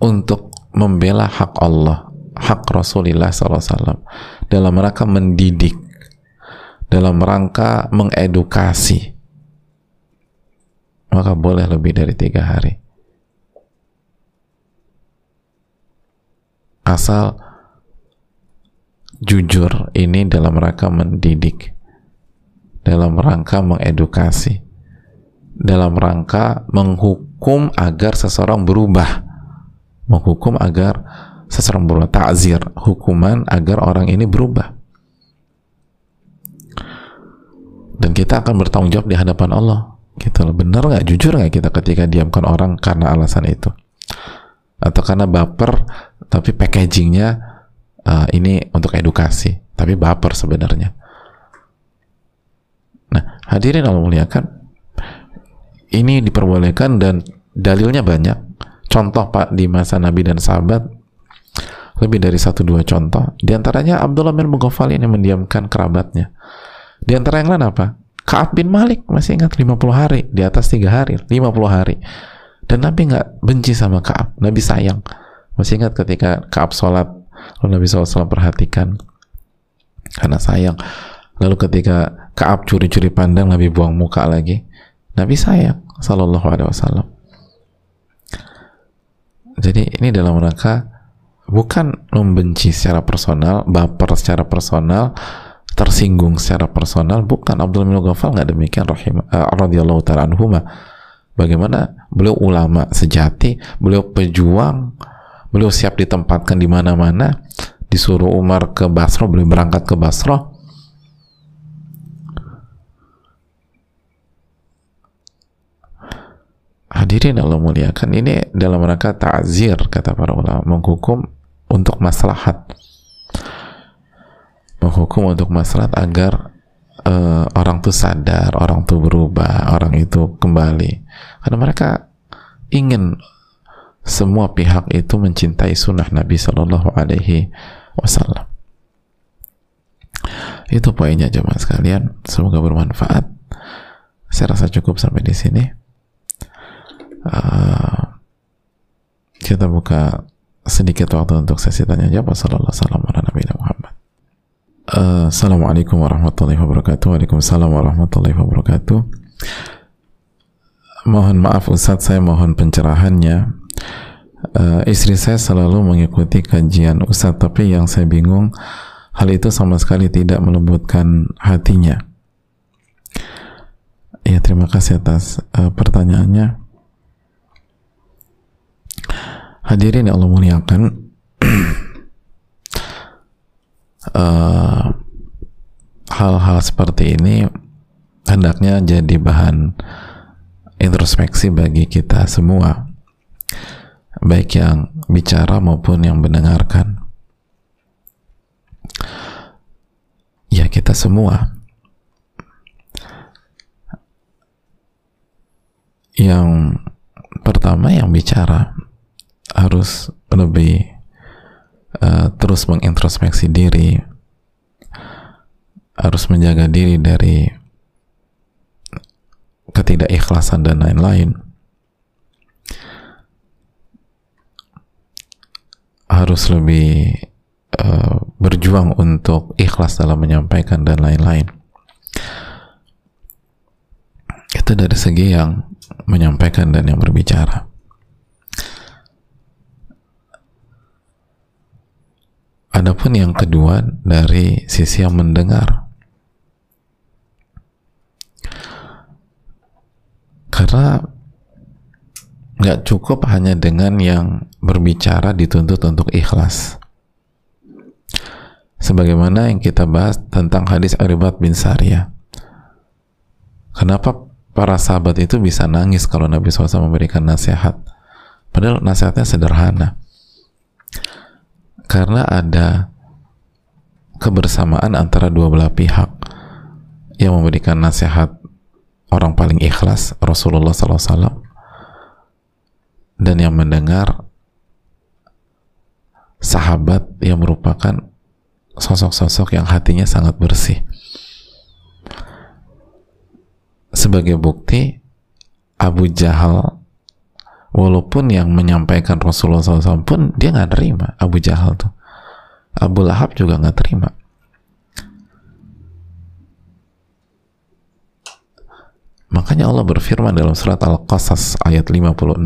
untuk membela hak Allah hak Rasulullah SAW dalam rangka mendidik, dalam rangka mengedukasi, maka boleh lebih dari tiga hari. Asal jujur ini dalam rangka mendidik, dalam rangka mengedukasi, dalam rangka menghukum agar seseorang berubah, menghukum agar seseorang berbuat takzir hukuman agar orang ini berubah. Dan kita akan bertanggung jawab di hadapan Allah. Gitu loh. Benar nggak? Jujur nggak kita ketika diamkan orang karena alasan itu? Atau karena baper tapi packagingnya uh, ini untuk edukasi. Tapi baper sebenarnya. Nah hadirin Allah muliakan ini diperbolehkan dan dalilnya banyak. Contoh pak di masa Nabi dan sahabat lebih dari satu dua contoh. Di antaranya Abdullah bin Mughaffal ini mendiamkan kerabatnya. Di antara yang lain apa? Kaab bin Malik masih ingat 50 hari di atas tiga hari 50 hari. Dan Nabi nggak benci sama Kaab Nabi sayang. Masih ingat ketika Kaab sholat lalu Nabi SAW perhatikan karena sayang. Lalu ketika Kaab curi-curi pandang Nabi buang muka lagi Nabi sayang Sallallahu Alaihi Wasallam jadi ini dalam rangka bukan membenci secara personal, baper secara personal, tersinggung secara personal, bukan Abdul bin Ghafal nggak demikian rahim uh, radhiyallahu taala anhuma. Bagaimana beliau ulama sejati, beliau pejuang, beliau siap ditempatkan di mana-mana, disuruh Umar ke Basra, beliau berangkat ke Basra. Hadirin Allah muliakan ini dalam rangka ta'zir kata para ulama menghukum untuk maslahat menghukum untuk maslahat agar uh, orang tuh sadar, orang tuh berubah, orang itu kembali. Karena mereka ingin semua pihak itu mencintai sunnah Nabi Shallallahu Alaihi Wasallam. Itu poinnya jemaah sekalian. Semoga bermanfaat. Saya rasa cukup sampai di sini. Uh, kita buka sedikit waktu untuk sesi tanya jawab. Wassalamualaikum warahmatullahi Muhammad. Uh, Assalamualaikum warahmatullahi wabarakatuh. Waalaikumsalam warahmatullahi wabarakatuh. Mohon maaf Ustadz, saya mohon pencerahannya. Uh, istri saya selalu mengikuti kajian Ustadz, tapi yang saya bingung, hal itu sama sekali tidak melembutkan hatinya. Ya, terima kasih atas uh, pertanyaannya. Hadirin yang Allah muliakan, hal hal-hal seperti ini hendaknya jadi bahan introspeksi bagi kita semua, baik yang bicara maupun yang mendengarkan. Ya kita semua. Yang pertama yang bicara harus lebih uh, terus mengintrospeksi diri harus menjaga diri dari ketidakikhlasan dan lain-lain. Harus lebih uh, berjuang untuk ikhlas dalam menyampaikan dan lain-lain. Itu dari segi yang menyampaikan dan yang berbicara Adapun yang kedua dari sisi yang mendengar. Karena nggak cukup hanya dengan yang berbicara dituntut untuk ikhlas. Sebagaimana yang kita bahas tentang hadis Aribat bin Sariyah. Kenapa para sahabat itu bisa nangis kalau Nabi SAW memberikan nasihat? Padahal nasihatnya sederhana karena ada kebersamaan antara dua belah pihak yang memberikan nasihat orang paling ikhlas Rasulullah SAW dan yang mendengar sahabat yang merupakan sosok-sosok yang hatinya sangat bersih. Sebagai bukti Abu Jahal walaupun yang menyampaikan Rasulullah SAW pun dia nggak terima Abu Jahal tuh. Abu Lahab juga nggak terima. Makanya Allah berfirman dalam surat Al-Qasas ayat 56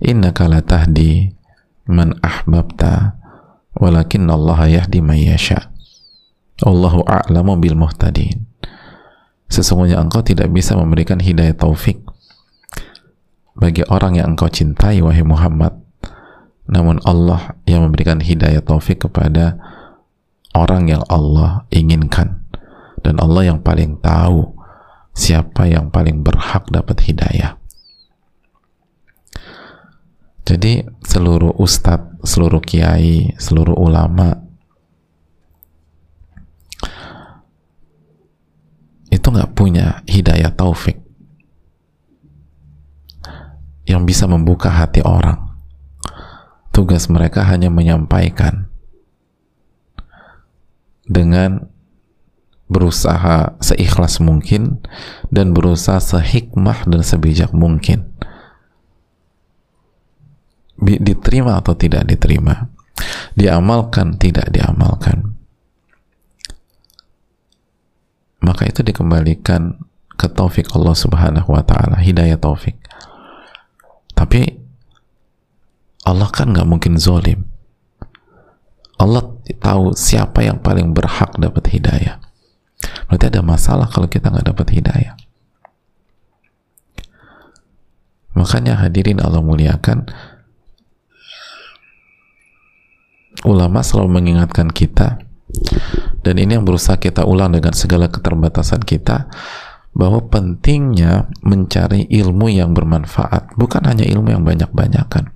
innaka la tahdi man ahbabta walakin Allah yahdi man yasha. Allahu a'lamu bil muhtadin. Sesungguhnya engkau tidak bisa memberikan hidayah taufik bagi orang yang engkau cintai wahai Muhammad. Namun Allah yang memberikan hidayah taufik kepada orang yang Allah inginkan. Dan Allah yang paling tahu siapa yang paling berhak dapat hidayah. Jadi seluruh ustadz, seluruh kiai, seluruh ulama itu nggak punya hidayah taufik yang bisa membuka hati orang. Tugas mereka hanya menyampaikan dengan berusaha seikhlas mungkin dan berusaha sehikmah dan sebijak mungkin. Diterima atau tidak diterima, diamalkan tidak diamalkan, maka itu dikembalikan ke taufik Allah Subhanahu wa taala, hidayah taufik. Tapi Allah kan nggak mungkin zolim. Allah tahu siapa yang paling berhak dapat hidayah. Berarti ada masalah kalau kita nggak dapat hidayah. Makanya hadirin Allah muliakan, ulama selalu mengingatkan kita, dan ini yang berusaha kita ulang dengan segala keterbatasan kita, bahwa pentingnya mencari ilmu yang bermanfaat. Bukan hanya ilmu yang banyak-banyakan.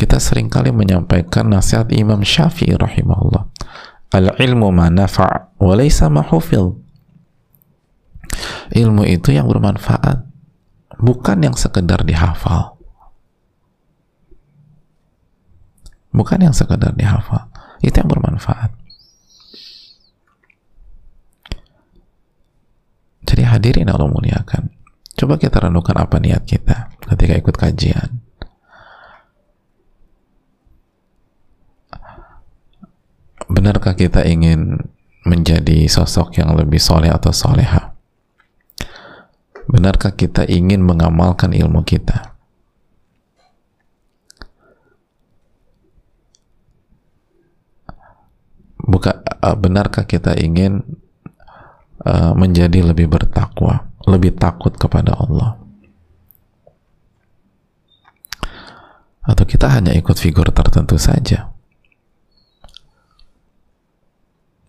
Kita sering kali menyampaikan nasihat Imam Syafi'i rahimahullah. Al ilmu ma nafa' wa laysa ma ilmu itu yang bermanfaat bukan yang sekedar dihafal. Bukan yang sekedar dihafal itu yang bermanfaat Jadi hadirin Allah muliakan. Coba kita renungkan apa niat kita ketika ikut kajian. Benarkah kita ingin menjadi sosok yang lebih soleh atau soleha? Benarkah kita ingin mengamalkan ilmu kita? Buka, eh, benarkah kita ingin uh, menjadi lebih bertakwa, lebih takut kepada Allah. Atau kita hanya ikut figur tertentu saja.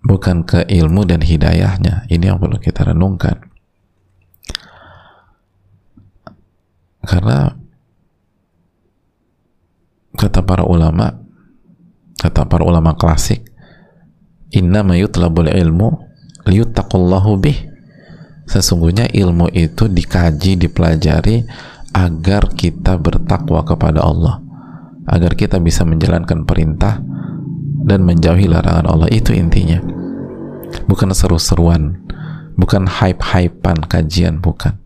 Bukan ke ilmu dan hidayahnya. Ini yang perlu kita renungkan. Karena kata para ulama, kata para ulama klasik, inna mayutlabul ilmu liyuttaqullahu bih. Sesungguhnya ilmu itu dikaji, dipelajari agar kita bertakwa kepada Allah. Agar kita bisa menjalankan perintah dan menjauhi larangan Allah. Itu intinya. Bukan seru-seruan. Bukan hype-hypean kajian bukan.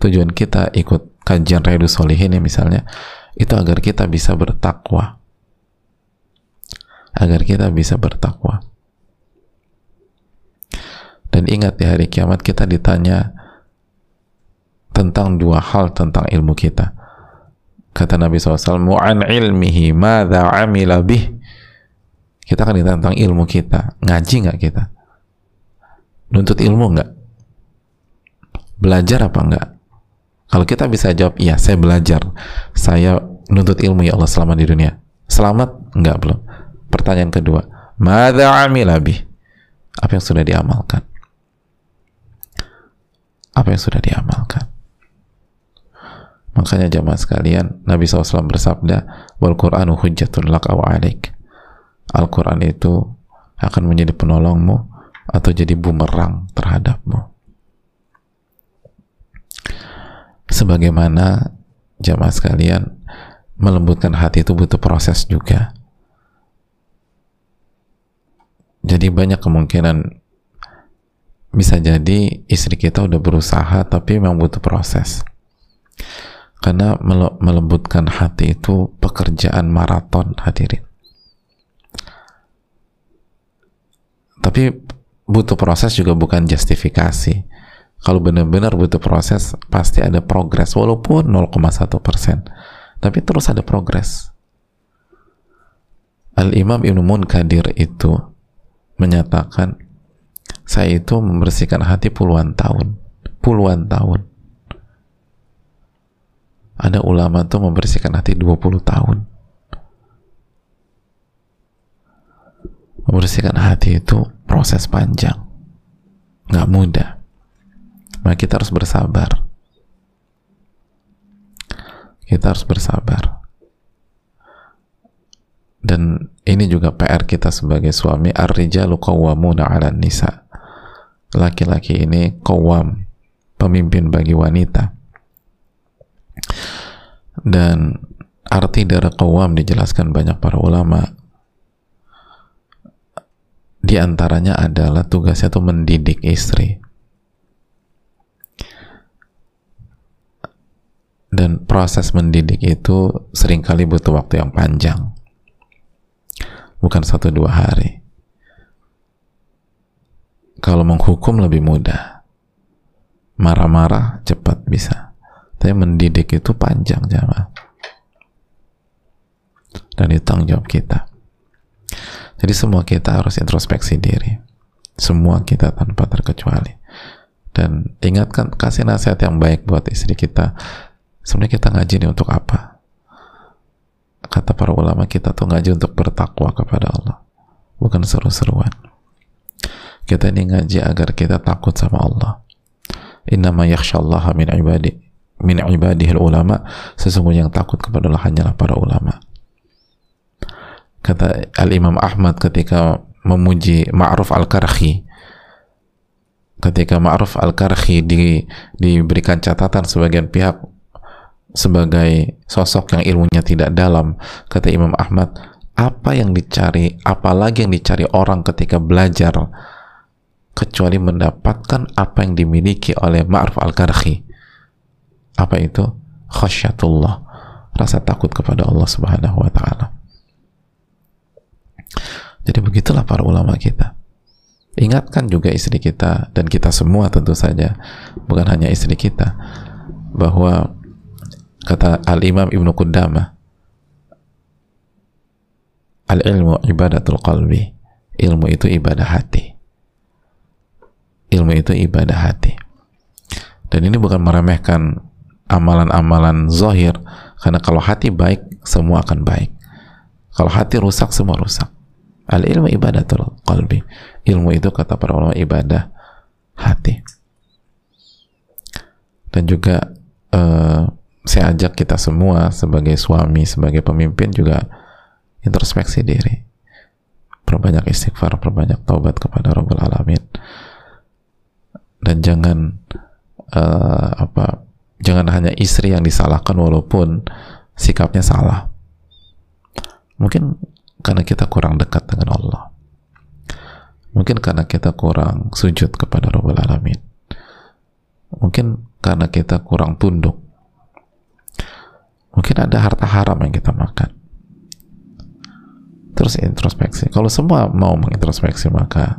Tujuan kita ikut kajian Redu Solihin ya misalnya itu agar kita bisa bertakwa. Agar kita bisa bertakwa dan ingat di hari kiamat kita ditanya tentang dua hal tentang ilmu kita. Kata Nabi SAW mu'an ilmihi madha amila bih. Kita akan ditanya tentang ilmu kita. Ngaji nggak kita? Nuntut ilmu nggak? Belajar apa nggak? Kalau kita bisa jawab iya saya belajar. Saya nuntut ilmu ya Allah selama di dunia. Selamat nggak belum? Pertanyaan kedua madha amila bih? Apa yang sudah diamalkan apa yang sudah diamalkan makanya jamaah sekalian Nabi SAW bersabda wal Qur'anu hujjatun lak aw alik Al-Quran itu akan menjadi penolongmu atau jadi bumerang terhadapmu. Sebagaimana jamaah sekalian, melembutkan hati itu butuh proses juga. Jadi banyak kemungkinan bisa jadi istri kita udah berusaha tapi memang butuh proses. Karena melembutkan hati itu pekerjaan maraton hadirin. Tapi butuh proses juga bukan justifikasi. Kalau benar-benar butuh proses, pasti ada progres walaupun 0,1 persen. Tapi terus ada progres. Al-Imam Ibn Munkadir itu menyatakan saya itu membersihkan hati puluhan tahun. Puluhan tahun. Ada ulama tuh membersihkan hati 20 tahun. Membersihkan hati itu proses panjang nggak mudah maka kita harus bersabar kita harus bersabar dan ini juga PR kita sebagai suami ar-rijalu qawwamuna 'ala nisa laki-laki ini qawwam pemimpin bagi wanita dan arti dari qawwam dijelaskan banyak para ulama di antaranya adalah tugasnya itu mendidik istri. Dan proses mendidik itu sering kali butuh waktu yang panjang. Bukan satu dua hari. Kalau menghukum lebih mudah. Marah-marah cepat bisa. Tapi mendidik itu panjang jamaah. Dan itu tanggung jawab kita. Jadi semua kita harus introspeksi diri. Semua kita tanpa terkecuali. Dan ingatkan, kasih nasihat yang baik buat istri kita. Sebenarnya kita ngaji ini untuk apa? Kata para ulama kita tuh ngaji untuk bertakwa kepada Allah. Bukan seru-seruan. Kita ini ngaji agar kita takut sama Allah. Innama yakhshallaha min ibadi min ibadihil ulama sesungguhnya yang takut kepada Allah hanyalah para ulama kata Al-Imam Ahmad ketika memuji Ma'ruf Al-Karhi ketika Ma'ruf Al-Karhi di, diberikan catatan sebagian pihak sebagai sosok yang ilmunya tidak dalam kata Imam Ahmad apa yang dicari apalagi yang dicari orang ketika belajar kecuali mendapatkan apa yang dimiliki oleh Ma'ruf Al-Karhi apa itu? Khasyatullah. Rasa takut kepada Allah Subhanahu wa taala. Jadi begitulah para ulama kita. Ingatkan juga istri kita dan kita semua tentu saja, bukan hanya istri kita, bahwa kata Al-Imam Ibnu Qudamah, Al-ilmu ibadatul qalbi. Ilmu itu ibadah hati. Ilmu itu ibadah hati. Dan ini bukan meremehkan amalan-amalan zahir, karena kalau hati baik, semua akan baik. Kalau hati rusak, semua rusak. Al ilmu ibadatul qalbi. Ilmu itu kata para ulama ibadah hati. Dan juga uh, saya ajak kita semua sebagai suami, sebagai pemimpin juga introspeksi diri. Perbanyak istighfar, perbanyak taubat kepada Rabbul Alamin. Dan jangan uh, apa jangan hanya istri yang disalahkan walaupun sikapnya salah. Mungkin karena kita kurang dekat dengan Allah mungkin karena kita kurang sujud kepada Rabbul Alamin mungkin karena kita kurang tunduk mungkin ada harta haram yang kita makan. Terus introspeksi. Kalau semua mau mengintrospeksi maka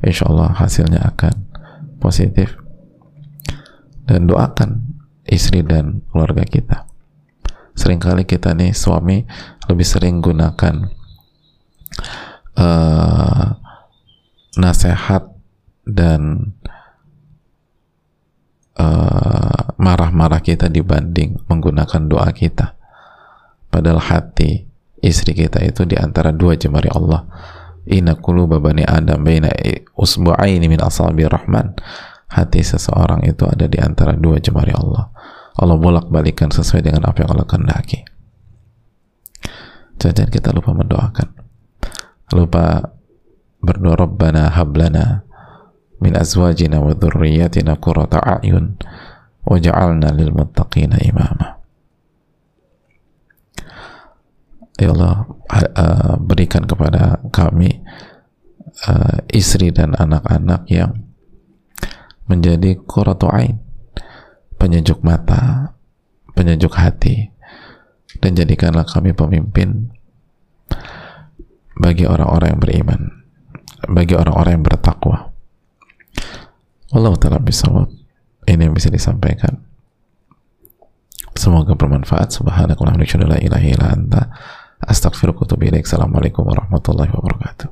insya Allah hasilnya akan positif. Dan doakan istri dan keluarga kita. Seringkali kita nih suami lebih sering gunakan uh, nasihat dan marah-marah uh, kita dibanding menggunakan doa kita. Padahal hati istri kita itu di antara dua jemari Allah. Inna quluba bani adam baina usbu'aini min asabi rahman. Hati seseorang itu ada di antara dua jemari Allah. Allah bolak-balikan sesuai dengan apa yang Allah kehendaki. Jangan kita lupa mendoakan. Lupa berdoa Rabbana hablana min azwajina wa dhurriyyatina qurrata a'yun waj'alna lil muttaqina imama. Ya Allah berikan kepada kami istri dan anak-anak yang menjadi qurratu ain penyejuk mata penyejuk hati dan jadikanlah kami pemimpin bagi orang-orang yang beriman bagi orang-orang yang bertakwa Allah taala bisa ini yang bisa disampaikan semoga bermanfaat anta Astagfirullahaladzim. Assalamualaikum warahmatullahi wabarakatuh.